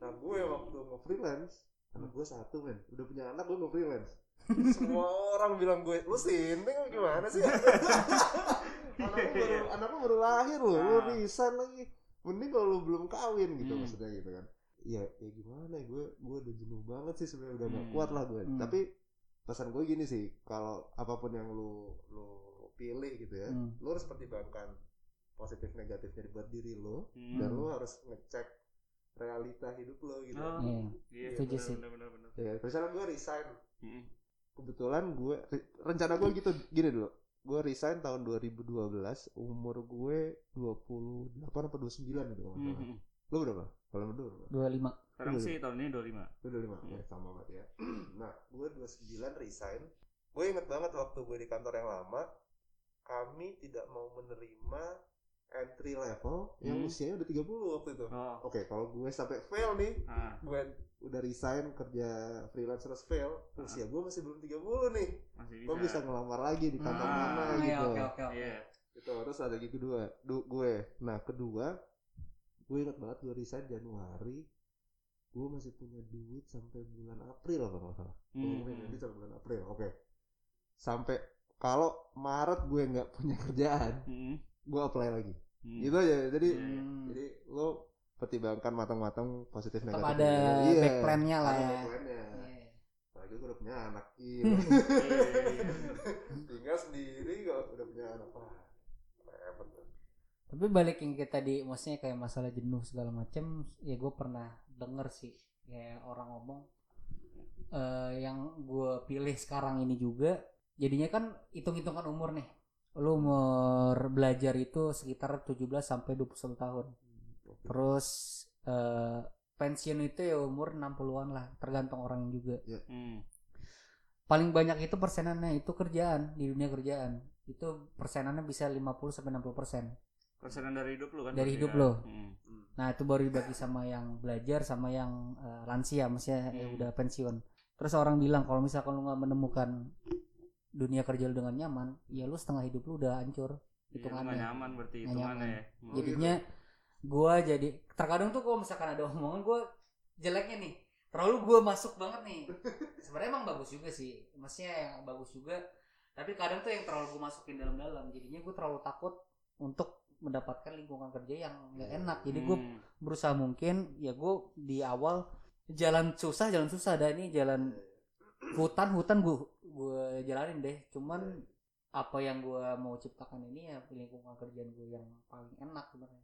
Nah gue waktu mau freelance, anak gue satu men, udah punya anak gue mau freelance. Semua orang bilang gue, lu sinting gimana sih? anakku baru, anakku baru lahir loh, lu Ah. resign lagi. Mending kalau lu belum kawin gitu Hmm. maksudnya gitu kan. Ya, ya gimana ya gue, gue udah jenuh banget sih sebenarnya udah gak Hmm. kuat lah gue. Hmm. Tapi pesan gue gini sih, kalau apa pun yang lu lu pilih gitu ya, Hmm. lu harus pertimbangkan positif negatifnya buat diri lu Hmm. dan lu harus ngecek realita hidup lo gitu. Oh. Iya. Iya, Setuju benar, sih. Ya, misalnya gue resign, Hmm. kebetulan gue re- rencana gue gitu gini dulu. Gue resign tahun 2012, umur gue 28 apa 29 gitu. Hmm. Lo berapa? Kalau lo berapa? 25. Sekarang Iya. sih tahun ini 25. Lo 25. Hmm. Ya, sama banget ya. nah, gue 29 resign. Gue inget banget waktu gue di kantor yang lama, kami tidak mau menerima entry level yang Hmm. usianya udah 30 waktu itu. Oh. Oke, kalau gue sampai fail nih, Ah, gue udah resign kerja freelance terus fail Ah. usia gue masih belum 30 nih masih bisa. gue bisa ngelamar lagi di kantor Ah, mana iya, gitu oke oke oke. Iya. itu terus ada lagi kedua du- gue nah kedua gue ingat banget gue resign Januari gue masih punya duit sampai bulan April kalau nggak salah gue Hmm. punya duit sampai bulan April oke sampai kalau Maret gue nggak punya kerjaan Hmm. Gue apply lagi Hmm. gitu aja jadi Iya, iya. Hmm. jadi lo pertimbangkan matang-matang positif Tetap negatif ada back plan-nya lah ada ya. back plan-nya. Iya. Apalagi gue udah punya anak. Iya, iya, iya. Tinggal sendiri kalau udah punya anak. Wah. Tapi balik yang kita tadi maksudnya kayak masalah jenuh segala macem ya gue pernah denger sih kayak orang ngomong eh yang gue pilih sekarang ini juga jadinya kan hitung-hitungan umur nih lu umur belajar itu sekitar 17 sampai 21 tahun. Terus eh, pensiun itu ya umur 60-an lah, tergantung orang juga. Hmm. Paling banyak itu persenannya itu kerjaan di dunia kerjaan. Itu persenannya bisa 50 sampai 60 persen. Persenan dari hidup lu kan? Dari hidup kan? lo. Hmm. Nah itu baru dibagi sama yang belajar sama yang eh, lansia, maksudnya Hmm. udah pensiun. Terus orang bilang kalau misalkan lu nggak menemukan dunia kerja lu dengan nyaman, ya lu setengah hidup lu udah hancur Iya, hitungannya. nggak nyaman berarti hitungannya ya. Jadinya gua jadi terkadang tuh kalau misalkan ada omongan gua jeleknya nih, terlalu gua masuk banget nih. Sebenarnya emang bagus juga sih, maksudnya yang bagus juga. Tapi kadang tuh yang terlalu gua masukin dalam-dalam, jadinya gua terlalu takut untuk mendapatkan lingkungan kerja yang nggak enak. Jadi gua Hmm. berusaha mungkin ya gue di awal jalan susah jalan susah ada ini jalan hutan hutan gue gue jalanin deh cuman apa yang gue mau ciptakan ini ya lingkungan kerjaan gue yang paling enak sebenarnya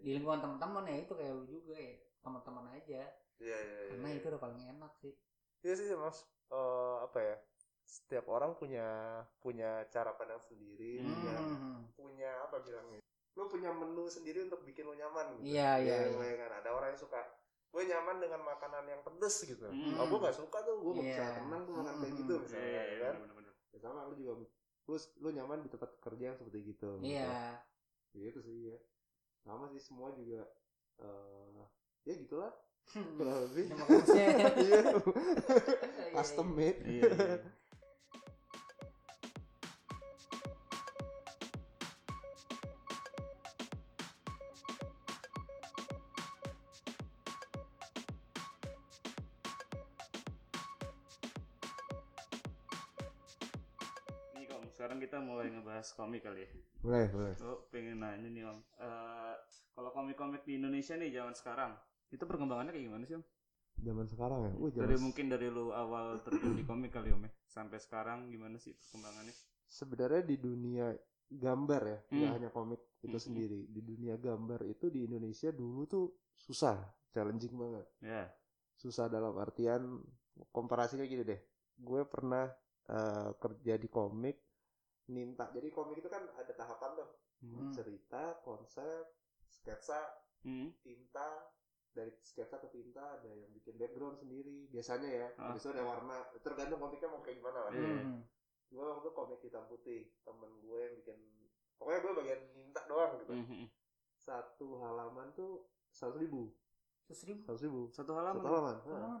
di lingkungan teman-teman ya itu kayak lu juga ya teman-teman aja Iya iya iya. karena itu udah paling enak sih Iya sih mas. Eh, apa ya? Setiap orang punya punya cara pandang sendiri, Hmm. punya Hmm. punya apa bilangnya? Lu punya menu sendiri untuk bikin lu nyaman gitu. Iya, iya, Iya, iya. iya kan. Ada orang yang suka gue nyaman dengan makanan yang pedes gitu. Hmm. Oh, gue gak suka tuh, gue gak bisa Iya. tenang tuh makan kayak Hmm. gitu Iya, misalnya ya iya, kan. bener-bener. Ya, sama lu juga lu, lu nyaman di tempat kerja yang seperti gitu. iya Gitu. Gitu sih ya. Sama sih semua juga eh ya gitulah kurang lebih. Iya. Iya, Custom made. Iya, iya. Ngebahas komik kali ya. Boleh, boleh. Gue pengen nanya nih Om, Eh, kalau komik-komik di Indonesia nih zaman sekarang, itu perkembangannya kayak gimana sih Om? Zaman sekarang ya. Uh, Dari mungkin dari lu awal terjun di komik kali Om ya, sampai sekarang gimana sih perkembangannya? sebenarnya di dunia gambar ya, Hmm. hanya komik itu Hmm. sendiri. Di dunia gambar itu di Indonesia dulu tuh susah, challenging banget. Ya. Susah dalam artian komparasinya gini deh. Gue pernah eh, kerja di komik minta. Jadi komik itu kan ada tahapan tuh. Hmm. Cerita, konsep, sketsa, Hmm. tinta dari sketsa ke tinta ada yang bikin background sendiri biasanya ya Ah. habis itu ada warna tergantung komiknya mau kayak gimana lah. Hmm. gue waktu itu komik hitam putih temen gue yang bikin pokoknya gue bagian minta doang gitu Hmm. satu halaman tuh seratus ribu seratus ribu Satu satu halaman halaman Halaman. Nah,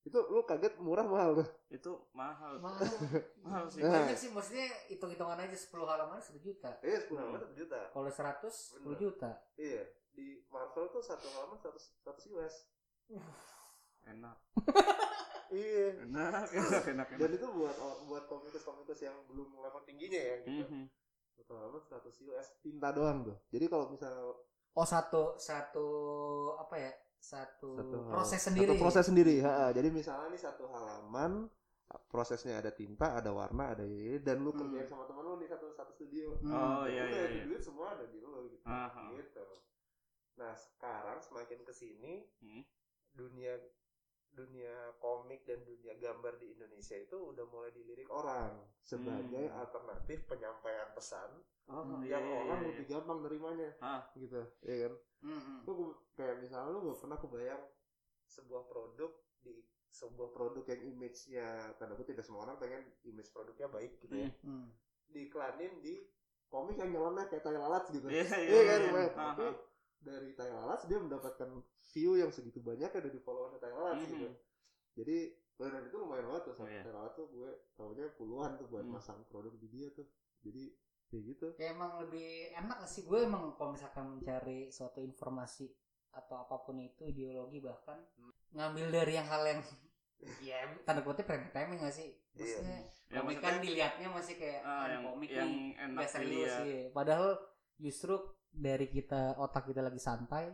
itu lu kaget murah mahal tuh itu mahal, Mahal. mahal sih. Nah. Banyak sih maksudnya hitung-hitungan aja 10 halaman 1 juta. iya sepuluh Hmm. halaman satu juta Kalau 100 10 Bener. juta. iya di Marvel tuh satu halaman seratus seratus US Enak, iya enak, enak, enak, dan itu buat buat komikus komikus yang belum level tingginya ya gitu Mhm. satu halaman seratus US tinta doang tuh jadi kalau misalnya Oh satu satu apa ya satu, Satu hal- proses sendiri. Satu proses sendiri. ha. Jadi misalnya nih satu halaman prosesnya ada tinta, ada warna, ada ini dan lu Hmm. kerjain sama teman lu nih satu satu studio. Hmm. Oh iya Udah, iya di iya. duit semua ada di lu gitu. Aha. Gitu. Nah, sekarang semakin ke sini Hmm. dunia dunia komik dan dunia gambar di Indonesia itu udah mulai dilirik orang sebagai Hmm. alternatif penyampaian pesan Oh Hmm. iya yang iya. orang iya. lebih gampang nerimanya. Ah. Gitu, ya kan? Hmm. lu ke- kayak misalnya lu gak pernah kebayang sebuah produk di sebuah produk yang image-nya tanda kutip ya semua orang pengen image produknya baik gitu ya Hmm. Hmm. diiklanin di komik yang nyeleneh kayak tai lalat gitu Iya iya. iya kan iya. Dari tai lalat dia mendapatkan view yang segitu banyak ya dari followernya tai lalat Mhm. gitu jadi dan itu lumayan banget tuh Oh, iya. tai lalat tuh gue tahunya puluhan tuh buat Hmm. masang produk di dia tuh jadi kayak gitu Ya emang lebih enak sih gue emang kalau misalkan mencari suatu informasi atau apa pun itu ideologi bahkan ngambil dari yang hal yang ya tanda kutip remeh-temeh gak sih? Maksudnya Ya, komik maksudnya- kan dilihatnya masih kayak ah, yang komik yang enak serius dilihat. sih. Padahal justru dari kita otak kita lagi santai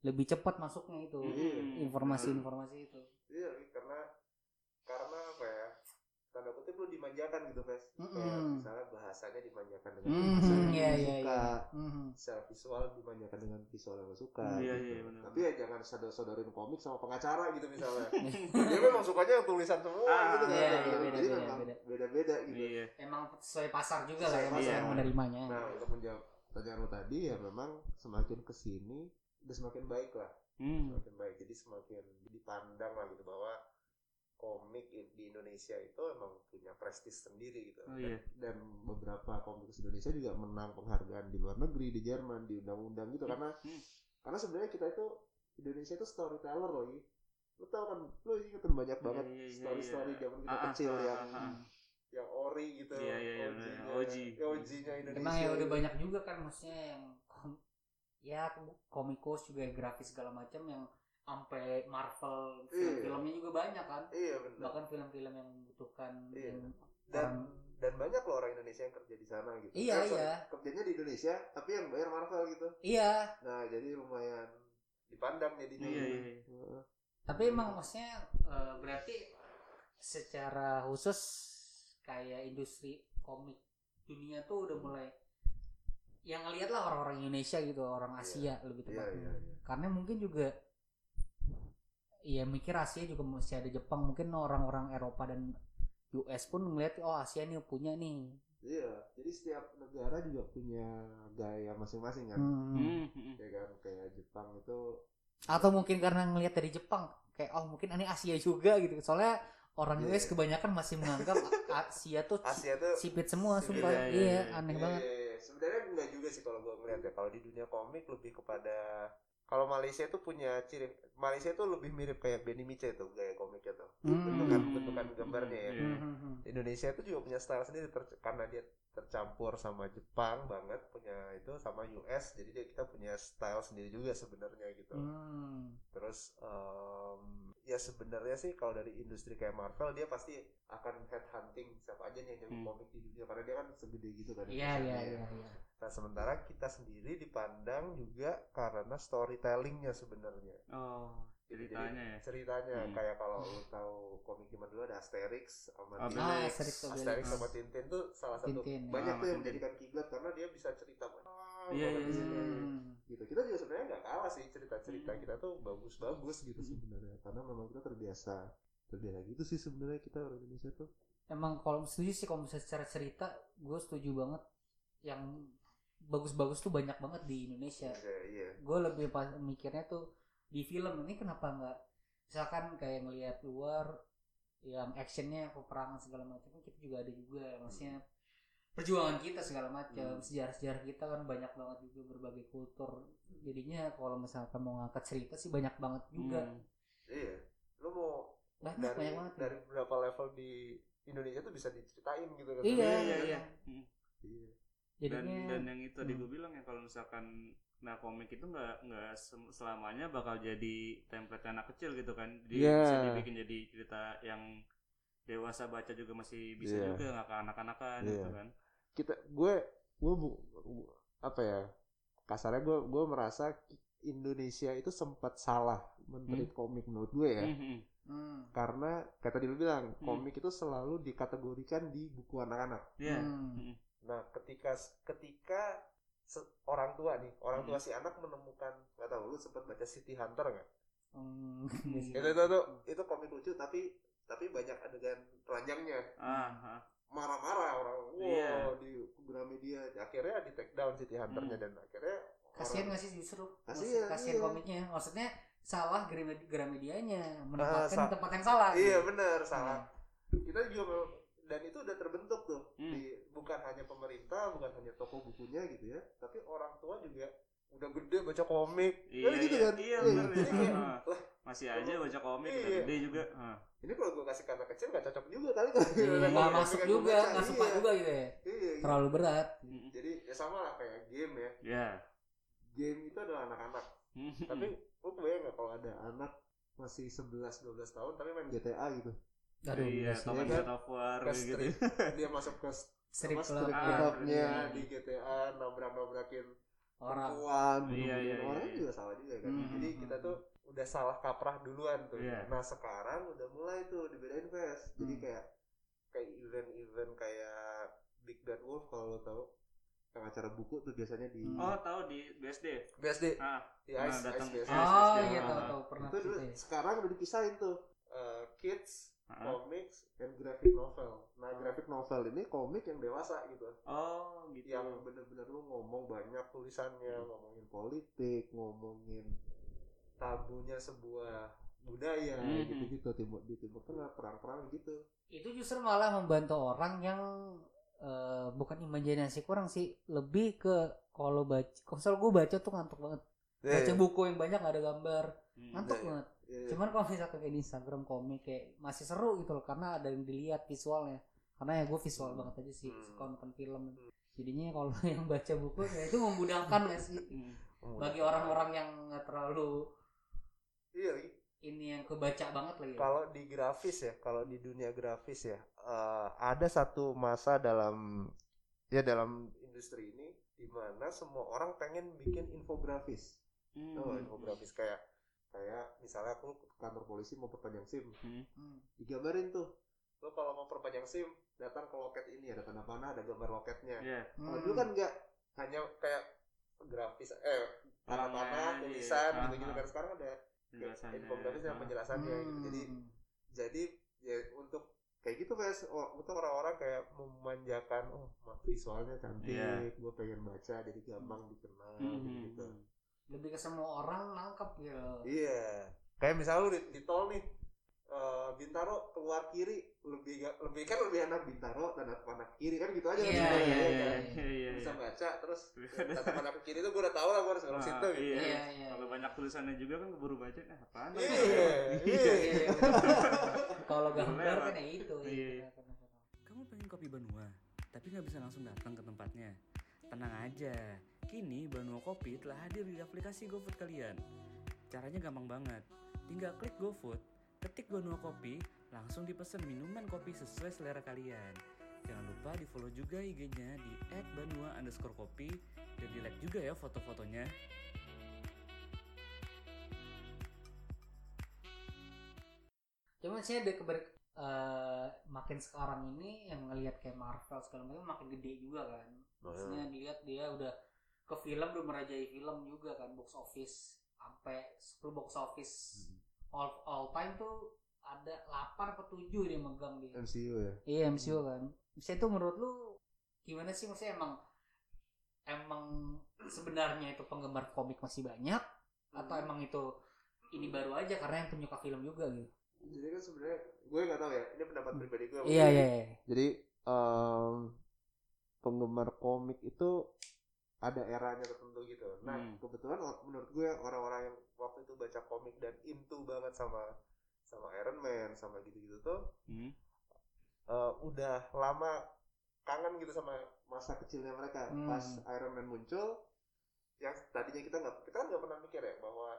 lebih cepat masuknya itu Hmm. informasi-informasi itu. Iya, karena karena apa ya? Tanda kutip lu dimanjakan gitu Fes kayak Mm-mm. misalnya bahasanya dimanjakan dengan Mhm, bahasa yang iya, lu iya, suka Mhm. secara visual dimanjakan dengan visual yang suka Iya, gitu. iya, benar. tapi ya jangan sodor-sodorin komik sama pengacara gitu misalnya dia memang sukanya yang tulisan semua Ah, gitu kan iya, iya, jadi beda, beda, memang beda. beda-beda gitu Iya. emang sesuai pasar juga lah ya pasar. menerimanya nah untuk menjawab lo tadi ya memang semakin ke sini udah semakin baik lah Hmm. semakin baik jadi semakin dipandang lah gitu bahwa komik di Indonesia itu emang punya prestis sendiri gitu Oh iya. dan beberapa komikus Indonesia juga menang penghargaan di luar negeri di Jerman di undang-undang gitu karena Hmm. karena sebenarnya kita itu Indonesia itu storyteller loh Yi. lu tau kan lu inget kan banyak banget iya, iya, story story iya. zaman kita Ah, ah, kecil ah, yang ah, ah. Yang ori gitu Iya, iya, iya, OG-nya, bener. OG. ya, OG-nya Indonesia emang ya udah banyak juga kan maksudnya yang kom- ya komikus juga grafis segala macam yang sampai Marvel Iya. film-filmnya juga banyak kan iya benar bahkan film-film yang membutuhkan Iya. yang dan orang- dan banyak loh orang Indonesia yang kerja di sana gitu Iya, Eh, sorry, iya. kerjanya di Indonesia tapi yang bayar Marvel gitu iya nah jadi lumayan dipandang jadinya Iya, gitu. iya, iya. Heeh. tapi emang maksudnya eh, berarti secara khusus kayak industri komik dunia tuh udah mulai yang ngeliat lah orang-orang Indonesia gitu orang Asia lebih iya tepatnya iya iya karena mungkin juga ya mikir Asia juga masih ada Jepang mungkin orang-orang Eropa dan US pun ngeliat oh Asia nih punya nih Iya, jadi setiap negara juga punya gaya masing-masing kan. Hmm. Hmm, hmm. Ya kan, kayak Jepang itu atau mungkin karena ngelihat dari Jepang kayak oh mungkin ini Asia juga gitu soalnya orang. US kebanyakan masih menganggap Asia tuh Asia tuh sipit semua Sipit, sumpah iya, iya, iya, aneh Iya, banget iya, iya. Sebenarnya enggak juga sih kalau gue ngeliat ya. Kalau di dunia komik lebih kepada kalau Malaysia itu punya ciri Malaysia itu lebih mirip kayak Benny Miche tuh gaya komiknya tuh. Hmm. Bentukan bentukan gambarnya ya. Hmm, hmm, hmm. Indonesia itu juga punya style sendiri ter- karena dia tercampur sama Jepang banget punya itu sama US jadi dia kita punya style sendiri juga sebenarnya gitu. Hmm. Terus em, ya sebenarnya sih kalau dari industri kayak Marvel dia pasti akan head hunting siapa aja nih yang Hmm. komik di dunia karena dia kan segede gitu kan. iya iya iya iya Nah sementara kita sendiri dipandang juga karena storytellingnya sebenarnya. Oh, ceritanya ya. Ceritanya Hmm. kayak kalau lu tahu komik zaman dulu ada Asterix sama Oh, Tintin. ah Obelix. Asterix Obelix. Asterix sama Tintin tuh salah satu Tintin, ya. banyak Ah, tuh yang menjadikan kiblat karena dia bisa cerita banyak. Iya, banget iya, di situ. iya. Hmm. Gitu. Kita juga sebenarnya nggak kalah sih cerita-cerita Hmm. kita tuh bagus-bagus gitu sebenarnya karena memang kita terbiasa terbiasa gitu sih sebenarnya kita orang Indonesia tuh. emang kalau setuju sih kalau misalnya secara cerita gue setuju banget yang bagus-bagus tuh banyak banget di Indonesia Iya, iya. gue lebih pas mikirnya tuh di film ini kenapa nggak misalkan kayak ngelihat luar yang actionnya peperangan segala macam kan kita juga ada juga maksudnya perjuangan kita segala macam Hmm. sejarah-sejarah kita kan banyak banget juga berbagai kultur jadinya kalau misalkan mau ngangkat cerita sih banyak banget juga Hmm. Iya. Lu mau banyak dari banyak banget dari berapa level di Indonesia tuh bisa diceritain gitu kan. Iya, Iya, iya, iya. Hmm. Iya. Dan jadinya dan yang itu tadi Hmm. gue bilang ya kalau misalkan nah komik itu nggak nggak selamanya bakal jadi template anak kecil gitu kan. Di, Iya. Bisa dibikin jadi cerita yang dewasa baca juga masih bisa Iya. juga nggak ke anak-anakan Iya. gitu kan. kita gue gue bu- bu- apa ya kasarnya gue gue merasa Indonesia itu sempat salah menteri komik menurut gue ya Hmm, hmm. Hmm. karena kayak tadi lu bilang Hmm. komik itu selalu dikategorikan di buku anak-anak Iya. Hmm. Hmm. Nah ketika ketika se- orang tua nih orang tua Hmm. si anak menemukan nggak tahu lu sempat baca City Hunter nggak Hmm. itu itu tuh itu komik lucu tapi tapi banyak adegan telanjangnya Ah, ah. marah-marah orang wow Iya. di Gramedia akhirnya di take down City Hunternya Hmm. dan akhirnya kasihan nggak sih justru Kasihan, kasihan iya. komiknya maksudnya salah Gramed- Gramedianya Ah, menempatkan sa- di tempat yang salah iya benar Hmm. salah kita juga dan itu udah terbentuk tuh Hmm. di bukan hanya pemerintah bukan hanya toko bukunya gitu ya tapi orang tua juga udah gede baca komik Iya, Kan gitu iya, kan iya, Iya, bener, iya. kayak, Ah. lah Masih aja baca komik udah Iya. gede juga. Ah. ini kalau gue kasih ke anak kecil gak cocok juga kali kalau Iya, ada nggak komik masuk gua juga baca. nggak suka Iya, juga gitu ya iya, iya. terlalu berat Hmm. jadi ya sama lah kayak game ya Ya. game itu adalah anak-anak tapi lu kebayang gak kalau ada anak masih 11-12 tahun tapi main GTA gitu aduh iya, iya main Iya kan? War ke gitu. dia masuk ke strip club clubnya iya. di GTA nabrak-nabrakin orang perempuan Iya, bunuh-bunuhin iya, orang iya. juga salah juga kan Hmm, jadi kita tuh udah salah kaprah duluan tuh Iya. nah sekarang udah mulai tuh dibedain Ves jadi Hmm. kayak kayak event-event kayak Big Bad Wolf kalau lo tahu yang acara buku tuh biasanya di Hmm. Oh, tahu di BSD. BSD Ah, di Nah, Ice, datang. Ice BSD. Yes, Oh iya tahu Ah. tahu pernah itu dulu sekarang udah dipisahin tuh eh, kids ah. comics and graphic novel nah graphic novel ini komik yang dewasa gitu Oh, gitu. yang bener-bener lu ngomong banyak tulisannya ngomongin politik ngomongin tabunya sebuah budaya Mhm. gitu-gitu timur di timur tengah perang-perang gitu Itu justru malah membantu orang yang eh, bukan imajinasi kurang sih, lebih ke kalau baca, kalau gue baca tuh ngantuk banget. Baca buku yang banyak gak ada gambar, Hmm. ngantuk Iya, iya. banget. Iya. Cuman kalau misalkan kayak di Instagram komik kayak masih seru gitu loh karena ada yang dilihat visualnya. Karena ya gue visual banget aja sih Hmm. suka nonton film. Jadinya kalau yang baca buku ya itu memudahkan gak sih Hmm. Bagi orang-orang yang nggak terlalu iya iya. ini yang kebaca banget lagi. ya. kalau di grafis ya kalau di dunia grafis ya eh, ada satu masa dalam ya dalam industri ini di mana semua orang pengen bikin infografis Hmm. oh infografis kayak kayak misalnya aku ke kantor polisi mau perpanjang sim Hmm. Hmm. digambarin tuh lo kalau mau perpanjang sim datang ke loket ini ada tanda panah ada gambar loketnya Iya. kalau dulu kan enggak hanya kayak grafis eh tanda panah iya. tulisan gitu gitu kan sekarang ada infografis yang Ah. penjelasannya gitu jadi Hmm. jadi ya untuk kayak gitu guys oh, untuk orang-orang kayak memanjakan oh visualnya cantik Iya. gue pengen baca jadi gampang dikenal Hmm. gitu lebih ke semua orang nangkep gitu. iya kayak misalnya lu di, di tol nih eh, Bintaro keluar kiri lebih lebih kan lebih enak Bintaro tanda panah kiri kan gitu aja Iya, kan iya, sebenarnya, iya, kan? Iya, iya, bisa iya. baca terus tanda panah ke kiri itu gue udah tahu lah gue harus Ah, situ gitu Iya. Iya, iya. Kalau banyak tulisannya juga kan keburu baca, eh apaan? iya Iya, iya iya. Kalau gambar kan ya itu. Iya. Kamu pengen kopi Banua, tapi nggak bisa langsung datang ke tempatnya. Tenang aja, kini Banua Kopi telah hadir di aplikasi GoFood kalian. Caranya gampang banget, tinggal klik GoFood, ketik Banua Kopi, langsung dipesan minuman kopi sesuai selera kalian. Jangan lupa di follow juga IG-nya di @banua underscore kopi dan di like juga ya foto-fotonya. Cuma sih ada keber eh, makin sekarang ini yang ngelihat kayak Marvel segala macam makin gede juga kan. Maksudnya dilihat dia udah ke film udah merajai film juga kan box office. Sampai 10 box office. All all time tuh ada 8 atau 7 dia megang dia. MCU ya? Iya MCU kan. Bisa itu menurut lu gimana sih? Maksudnya emang emang sebenarnya itu penggemar komik masih banyak? Atau emang itu ini baru aja karena yang penyuka film juga gitu. jadi kan sebenarnya gue nggak tahu ya ini pendapat pribadi gue Iya iya iya. jadi em, penggemar komik itu ada eranya tertentu gitu nah Hmm. kebetulan menurut gue orang-orang yang waktu itu baca komik dan into banget sama sama Iron Man sama gitu-gitu tuh Hmm. eh, udah lama kangen gitu sama masa kecilnya mereka Hmm. pas Iron Man muncul yang tadinya kita nggak kita kan nggak pernah mikir ya bahwa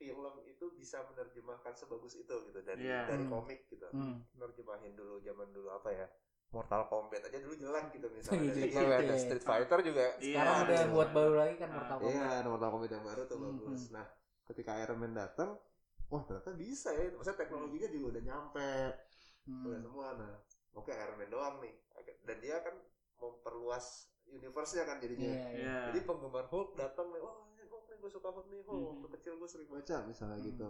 film itu bisa menerjemahkan sebagus itu gitu dari Iya. dari Hmm. komik gitu Hmm. nerjemahin dulu zaman dulu apa ya Mortal Kombat aja dulu jelek gitu misalnya Iya, dari gitu gue ya. ada Street Fighter juga Iya. Sekarang udah iya. buat baru lagi kan Mortal iya Kombat. Mortal Kombat yang baru tuh Hmm, bagus nah ketika Iron Man datang wah ternyata bisa ya maksudnya teknologinya juga udah nyampe Hmm. udah semua nah oke Iron Man doang nih dan dia kan memperluas universe-nya kan jadinya Iya, iya. Iya. jadi penggemar Hulk datang nih wah ini Hulk nih gue suka Hulk nih Hulk Mhm. waktu kecil gue sering baca misalnya Hmm. gitu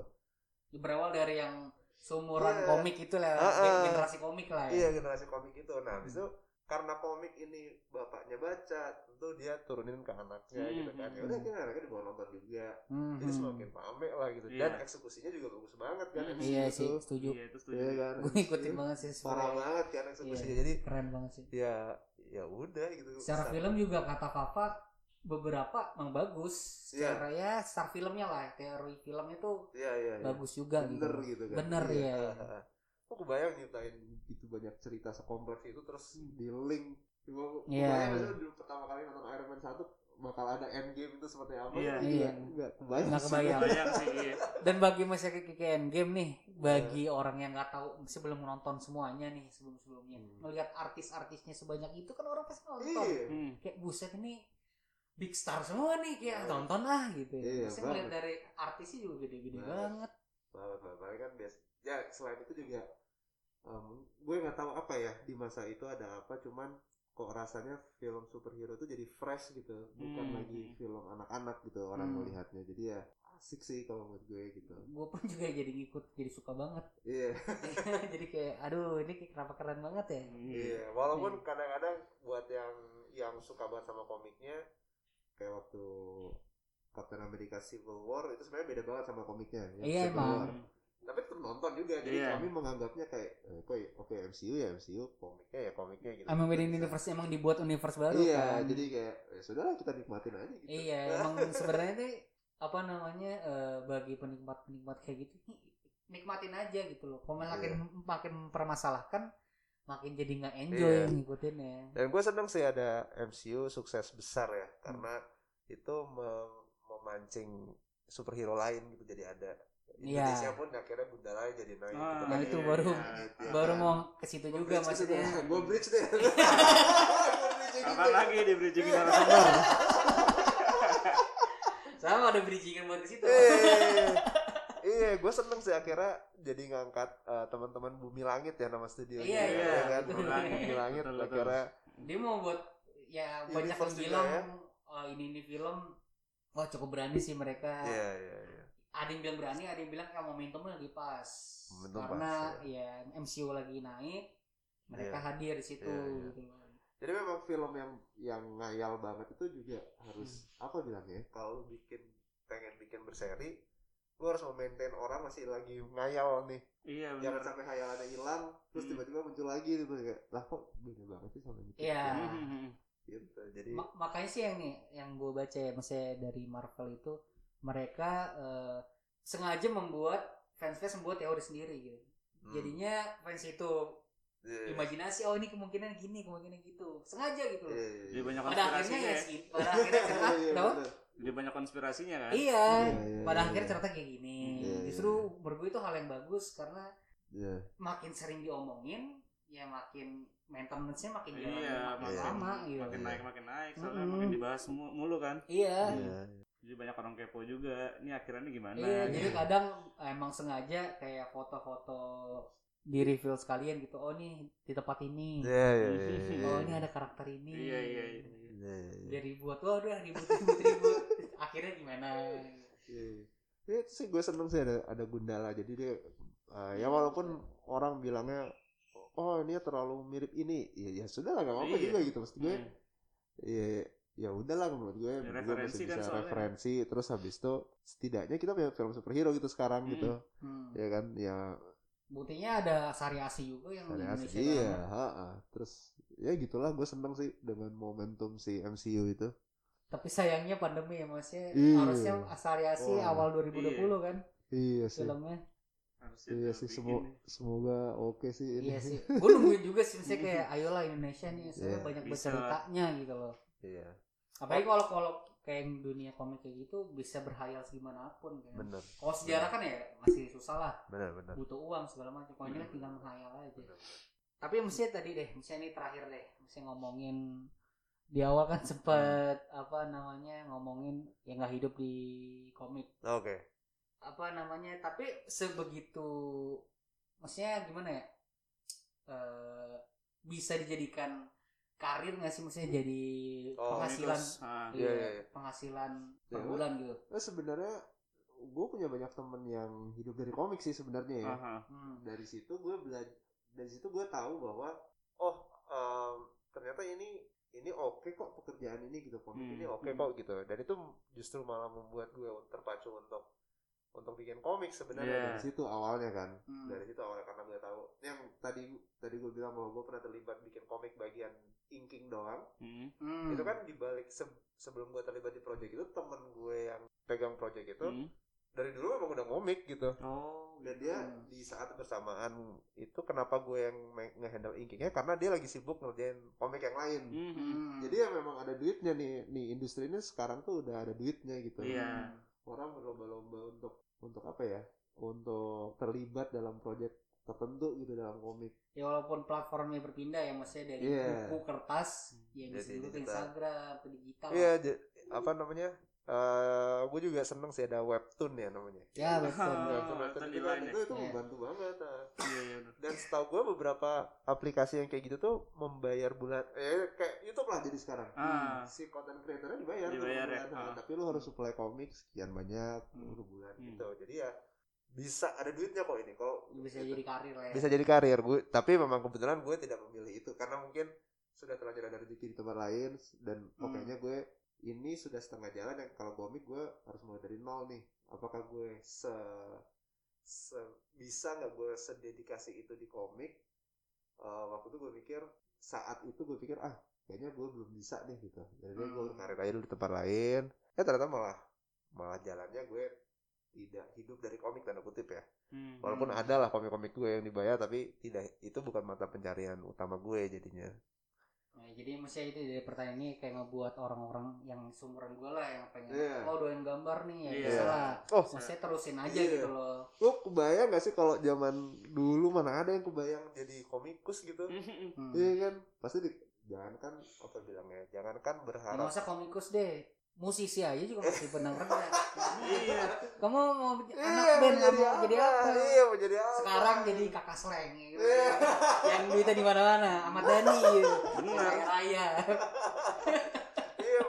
Berawal dari yang seumuran Iya. komik itu lah, Ah, ah. generasi komik lah ya. iya generasi komik itu nah habis Hmm. itu karena komik ini bapaknya baca tentu dia turunin ke anaknya Hmm, gitu kan hmm, ya udah hmm. akhirnya anaknya dibawa nonton juga Hmm, jadi hmm. semakin pame lah gitu Iya. dan eksekusinya juga bagus banget kan Hmm. Iya tuh. sih, setuju. Iya, itu setuju. Iya kan Gue ngikutin banget sih. parah banget kan eksekusinya Iya. jadi Keren banget sih. ya ya udah gitu Secara film juga kata Kakak beberapa emang bagus. Iya. Secara ya star filmnya lah, teori filmnya tuh iya iya iya. bagus juga bener gitu. gitu kan Bener, iya. Kok kebayang nyiptain itu banyak cerita sekompleks itu terus di link Cuma Hmm. Iya, kebayang iya. dulu pertama kali nonton Iron Man 1 bakal ada endgame itu seperti apa Iya. gitu. Nggak kebayang Nggak kebayang. Bayang sih, iya. Dan bagi masyarakat kayak game nih, bagi orang yang nggak tahu sebelum menonton semuanya nih sebelum sebelumnya, Hmm. melihat artis-artisnya sebanyak itu kan orang pasti nonton. Iya. Hmm. Kayak buset ini big star semua nih kayak Iya. tonton ah gitu. ya. Iya, Pasti ngeliat dari artisnya juga gede-gede Banget. banget. Banget banget kan biasa. Ya selain itu juga em, gue nggak tahu apa ya di masa itu ada apa cuman kok rasanya film superhero itu jadi fresh gitu bukan Hmm. lagi film anak-anak gitu orang Hmm. melihatnya jadi ya asik sih kalau menurut gue gitu gue pun juga jadi ngikut jadi suka banget iya jadi kayak aduh ini kayak kenapa keren banget ya iya walaupun kadang-kadang buat yang yang suka banget sama komiknya kayak waktu Captain America Civil War itu sebenarnya beda banget sama komiknya yang Iya, Civil emang. War. tapi tetap nonton juga jadi Iya. kami menganggapnya kayak eh, kok oke MCU ya MCU komiknya ya komiknya gitu emang beda universe emang dibuat universe baru iya kan jadi kayak ya sudahlah kita nikmatin aja gitu iya emang sebenarnya tuh apa namanya eh, bagi penikmat penikmat kayak gitu nikmatin aja gitu loh kalau makin makin mempermasalahkan makin jadi nggak enjoy Iya. ngikutin ya dan gue seneng sih ada MCU sukses besar ya karena itu mem- memancing superhero lain gitu jadi ada Iya. Indonesia pun akhirnya Gundala jadi naik Ah, gitu nah kan. itu iya, baru. Gitu ya baru kan. mau ke situ Gua juga maksudnya Gua bridge deh Kapan gitu. lagi di bridging narasumber? sama ada bridgingan buat ke situ iya gue seneng sih akhirnya jadi ngangkat eh, teman-teman Bumi Langit ya nama studio Iya, iya, kan betul. Bumi Langit, Bumi Langit Betul, betul. akhirnya dia mau buat ya banyak yang bilang ya. oh, ini ini film wah cukup berani sih mereka iya iya iya ada yang bilang berani ada yang bilang ya momentumnya lagi pas Momentum karena pas, ya MCU lagi naik mereka Iya. hadir di situ Iya, iya. gitu jadi memang film yang yang ngayal banget itu juga harus Hmm. apa bilangnya kalau lu bikin pengen bikin berseri lu harus memaintain orang masih lagi ngayal nih. Iya jangan benar. sampai khayalannya hilang terus Hmm. tiba-tiba muncul lagi gitu kayak lah kok beda banget sih sama gitu? Iya. gitu jadi Ma- makanya sih yang nih yang gue baca ya maksudnya dari Marvel itu mereka eh, sengaja membuat fans-fans membuat teori sendiri gitu. Hmm, jadinya fans itu iya, imajinasi oh ini kemungkinan gini kemungkinan gitu. Sengaja gitu. Loh iya, iya, Jadi banyak pada akhirnya ya ya. sih pada akhirnya cerita Iya, Jadi banyak konspirasinya kan? iya Iya, iya, pada iya, akhirnya iya. cerita kayak gini Iya, justru iya. menurut gue itu hal yang bagus karena Iya. makin sering diomongin ya makin maintenance-nya makin jalan Iya, makin iya. lama gitu Makin naik makin naik, soalnya Mm-mm. makin dibahas mu- mulu kan. iya Iya. Jadi banyak orang kepo juga. Ini akhirannya gimana? Iya, gitu. jadi kadang emang sengaja kayak foto-foto di reveal sekalian gitu. Oh nih di tempat ini. Iya, iya, iya, iya. Oh ini ada karakter ini. Iya iya iya. Iya, iya. Dia ribut, wah udah ribut ribut ribut. Akhirnya gimana? Iya. Ya, sih gue seneng sih ada ada Gundala. Jadi dia eh, ya walaupun orang bilangnya oh ini terlalu mirip ini, ya, ya sudah lah gak apa-apa Iya. juga gitu. Maksud gue Hmm. ya ya udahlah menurut gue, Ya, gue referensi masih kan bisa soalnya. referensi terus habis itu setidaknya kita punya film superhero gitu sekarang Hmm. gitu. Hmm. Ya kan ya Buktinya ada Sariasi juga yang di variasi. Indonesia. Iya, kan. ha-ha. Terus ya gitulah gue seneng sih dengan momentum si MCU itu. Tapi sayangnya pandemi ya maksudnya Iya. harusnya Sariasi Wah. awal 2020 kan Iya sih. filmnya. Harusnya Iya sih semo- nih. semoga oke sih ini. Iya sih. Gue nungguin juga sih maksudnya kayak ayolah Indonesia nih saya Iya. banyak Bisa. berceritanya gitu loh. Iya, Apalagi kalau kalau kayak dunia komik kayak gitu bisa berhayal segimanapun kan. bener, Kalau sejarah kan ya masih susah lah, bener, bener. butuh uang segala macam. Kalau ini Hmm. tinggal menghayal aja. bener. Tapi mesti tadi deh, mesti ini terakhir deh, mesti ngomongin di awal kan sempet apa namanya ngomongin yang nggak hidup di komik Oke. apa namanya tapi sebegitu maksudnya gimana ya Eh bisa dijadikan karir nggak sih maksudnya jadi Oh, penghasilan ah, iya, Iya, iya, iya. penghasilan per Iya. bulan gitu Nah, sebenarnya gue punya banyak temen yang hidup dari komik sih sebenarnya ya. aha. Hmm. Dari situ gue belajar, dari situ gue tahu bahwa oh em, ternyata ini ini oke kok pekerjaan ini gitu komik Hmm, ini oke hmm. kok gitu. Dan itu justru malah membuat gue terpacu untuk untuk bikin komik sebenarnya Iya. dari situ awalnya kan. Hmm. Dari situ awalnya karena gue tahu yang tadi tadi gue bilang bahwa gue pernah terlibat bikin komik bagian inking doang. Hmm. Hmm. Itu kan dibalik se- sebelum gue terlibat di project itu temen gue yang pegang project itu Hmm. Dari dulu emang udah ngomik gitu Oh, dan dia Hmm. di saat bersamaan itu kenapa gue yang nge-handle inkingnya karena dia lagi sibuk ngerjain komik yang lain Hmm. Hmm. jadi ya memang ada duitnya nih nih industri ini sekarang tuh udah ada duitnya gitu Iya. orang berlomba-lomba untuk untuk apa ya untuk terlibat dalam proyek tertentu gitu dalam komik ya walaupun platformnya berpindah ya maksudnya dari Iya. buku kertas ya bisa digital. Instagram ke digital iya j- apa namanya eh gue juga seneng sih ada webtoon ya namanya Ya betul. Oh, webtoon webtoon webtoon gitu kan ya? itu itu Iya. membantu banget nah. Dan setahu gue beberapa aplikasi yang kayak gitu tuh membayar bulan eh kayak YouTube lah jadi sekarang Ah, si content creatornya dibayar, Dibayar ya? bulan. Nah, Ah. tapi lu harus supply komik sekian banyak Hmm. per bulan Hmm. gitu jadi ya bisa ada duitnya kok ini kalau Bisa jadi karir lah ya. bisa jadi karir gue tapi memang kebetulan gue tidak memilih itu karena mungkin sudah terlanjur ada rezeki di tempat lain dan Hmm. pokoknya gue ini sudah setengah jalan dan kalau komik gue harus mulai dari nol nih apakah gue se, se- bisa nggak gue sededikasi itu di komik Eh, waktu itu gue pikir saat itu gue pikir ah kayaknya gue belum bisa nih gitu jadi gue Hmm. berkarir aja dulu di tempat lain ya ternyata malah malah jalannya gue tidak hidup dari komik tanda kutip ya Hmm. Walaupun ada lah komik-komik gue yang dibayar tapi tidak itu bukan mata pencarian utama gue jadinya. Nah, jadi maksudnya itu dari pertanyaan ini kayak ngebuat orang-orang yang seumuran gue lah yang pengen Iya. oh doain gambar nih ya Iya. bisa lah. Oh, Maksudnya terusin aja Iya. gitu loh. lu kebayang gak sih kalau zaman dulu mana ada yang kebayang jadi komikus gitu? Hmm. Iya kan? Pasti di, jangan kan apa bilangnya? Jangan kan Ya, berharap. nggak usah komikus deh. Musisi aja juga masih benang rendah. Iya. Kamu mau Iya, anak band nggak mau jadi apa? Iya, mau jadi apa? Sekarang jadi kakak slang gitu. Iya. Yang duitnya di mana-mana, Ahmad Dhani gitu. Benar. Raya. Iya,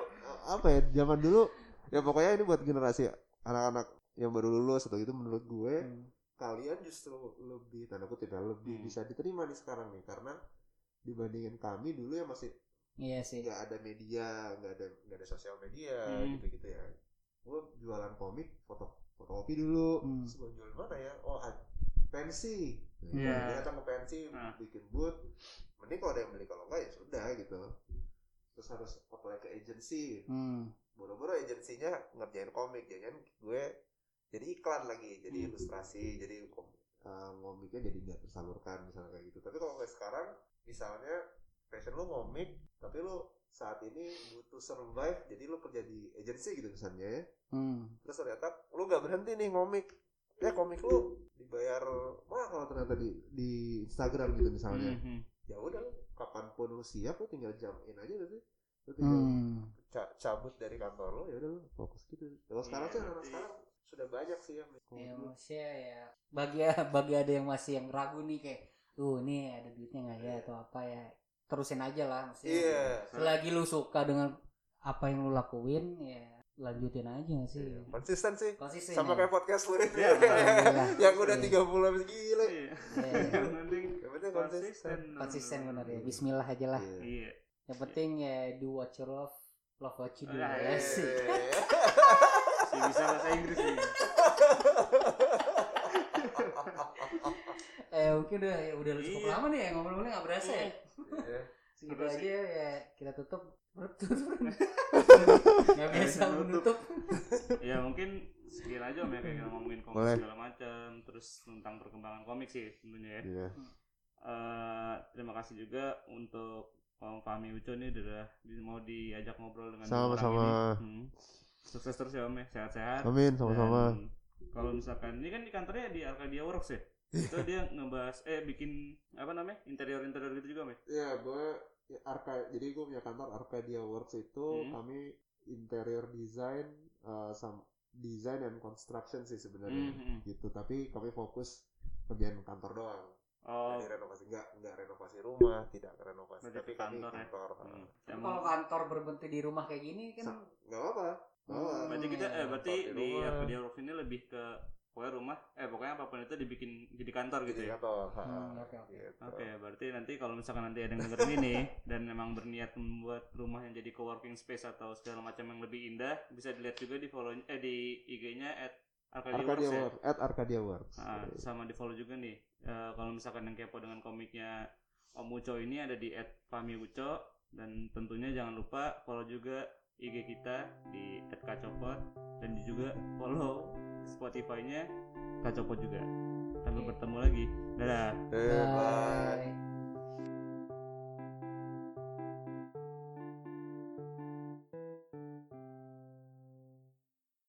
apa ya? Zaman dulu ya pokoknya ini buat generasi anak-anak yang baru lulus atau gitu menurut gue Hmm. kalian justru lebih tanda kutip ya lebih Hmm. bisa diterima nih sekarang nih karena dibandingin kami dulu yang masih Iya sih. nggak ada media nggak ada nggak ada sosial media Hmm. gitu gitu ya gue jualan komik foto fotokopi dulu Hmm. terus gue jual mana ya oh pensi Iya. dia datang ke pensi Ah. bikin booth mending kalau ada yang beli kalau enggak ya sudah gitu terus harus apply ke agency Hmm. boro-boro agensinya ngerjain komik jangan gue jadi iklan lagi jadi Hmm. ilustrasi jadi kom eh, komiknya jadi nggak tersalurkan misalnya kayak gitu tapi kalau kayak sekarang misalnya passion lu komik tapi lu saat ini butuh survive jadi lu kerja di agensi gitu misalnya ya. Hmm. terus ternyata lu nggak berhenti nih komik. Ya komik lu dibayar mahal ternyata di di Instagram gitu misalnya. Mhm. ya udah kapan pun lu siap lu tinggal jamin aja gitu lu tinggal Hmm. ca- cabut dari kantor lo ya udah lu fokus gitu. Kalau sekarang Iya, sih anak sekarang sudah banyak sih yang Ya maksudnya ya bagi bagi ada yang masih yang ragu nih kayak tuh ini ada duitnya nggak ya? Atau apa ya terusin aja lah maksudnya iya selagi lu suka dengan apa yang lu lakuin ya lanjutin aja sih Iya, konsisten sih konsisten sama ya. kayak podcast lu ini Iya, alhamdulillah. yang udah Iya. 30 habis gila Iya. Iya, Yang penting yang penting konsisten. konsisten konsisten benar ya Bismillah aja lah Iya. Iya. yang penting ya do what you love love what you do Ah, ya sih Si bisa bahasa Inggris nih. eh mungkin udah ya udah cukup Iya. lama nih ya ngomong-ngomongnya nggak berasa ya iya. segitu aja ya kita tutup tutup nggak biasa bisa nutup. menutup ya mungkin sekian aja om ya kayak kita ngomongin komik Boleh. segala macam terus tentang perkembangan komik sih tentunya ya Iya. Eh, terima kasih juga untuk Om Fahmi Uco nih udah mau diajak ngobrol dengan Sama-sama. orang ini. Hmm. Sukses terus ya Om ya, sehat-sehat. amin sama-sama Kalau misalkan ini kan di kantornya di Arcadia Works ya. Itu dia ngebahas eh bikin apa namanya? interior-interior gitu juga, ya? Iya, gue ya, Arca, jadi gue punya kantor Arcadia Works itu Hmm. kami interior design uh, sam design and construction sih sebenarnya Hmm, hmm. gitu. Tapi kami fokus kerjaan kantor doang. Oh, Jadi renovasi enggak enggak renovasi rumah, tidak renovasi, Berarti tapi ke kami kantor ya? kantor. hmm. Tapi Emang- kalau kantor berbentuk di rumah kayak gini kan Sa- Nggak apa-apa. Hmm. berarti kita eh berarti Kantor di. Arcadia Works ini lebih ke pokoknya rumah eh pokoknya apa pun itu dibikin jadi kantor gitu Jadi ya. kantor. ha, Hmm, oke, oke. gitu. Oke, berarti nanti kalau misalkan nanti ada yang dengerin ini dan memang berniat membuat rumah yang jadi co-working space atau segala macam yang lebih indah, bisa dilihat juga di follow eh di IG-nya at Arcadia, Arcadia Works ya. Works, at Arcadia Works. Ah, sama di follow juga nih. Eh, kalau misalkan yang kepo dengan komiknya Om Uco ini ada di at Fami Uco dan tentunya jangan lupa follow juga IG kita di Kacopot dan juga follow Spotify-nya Kacopot juga. Sampai bertemu lagi. Dadah. Eh, bye.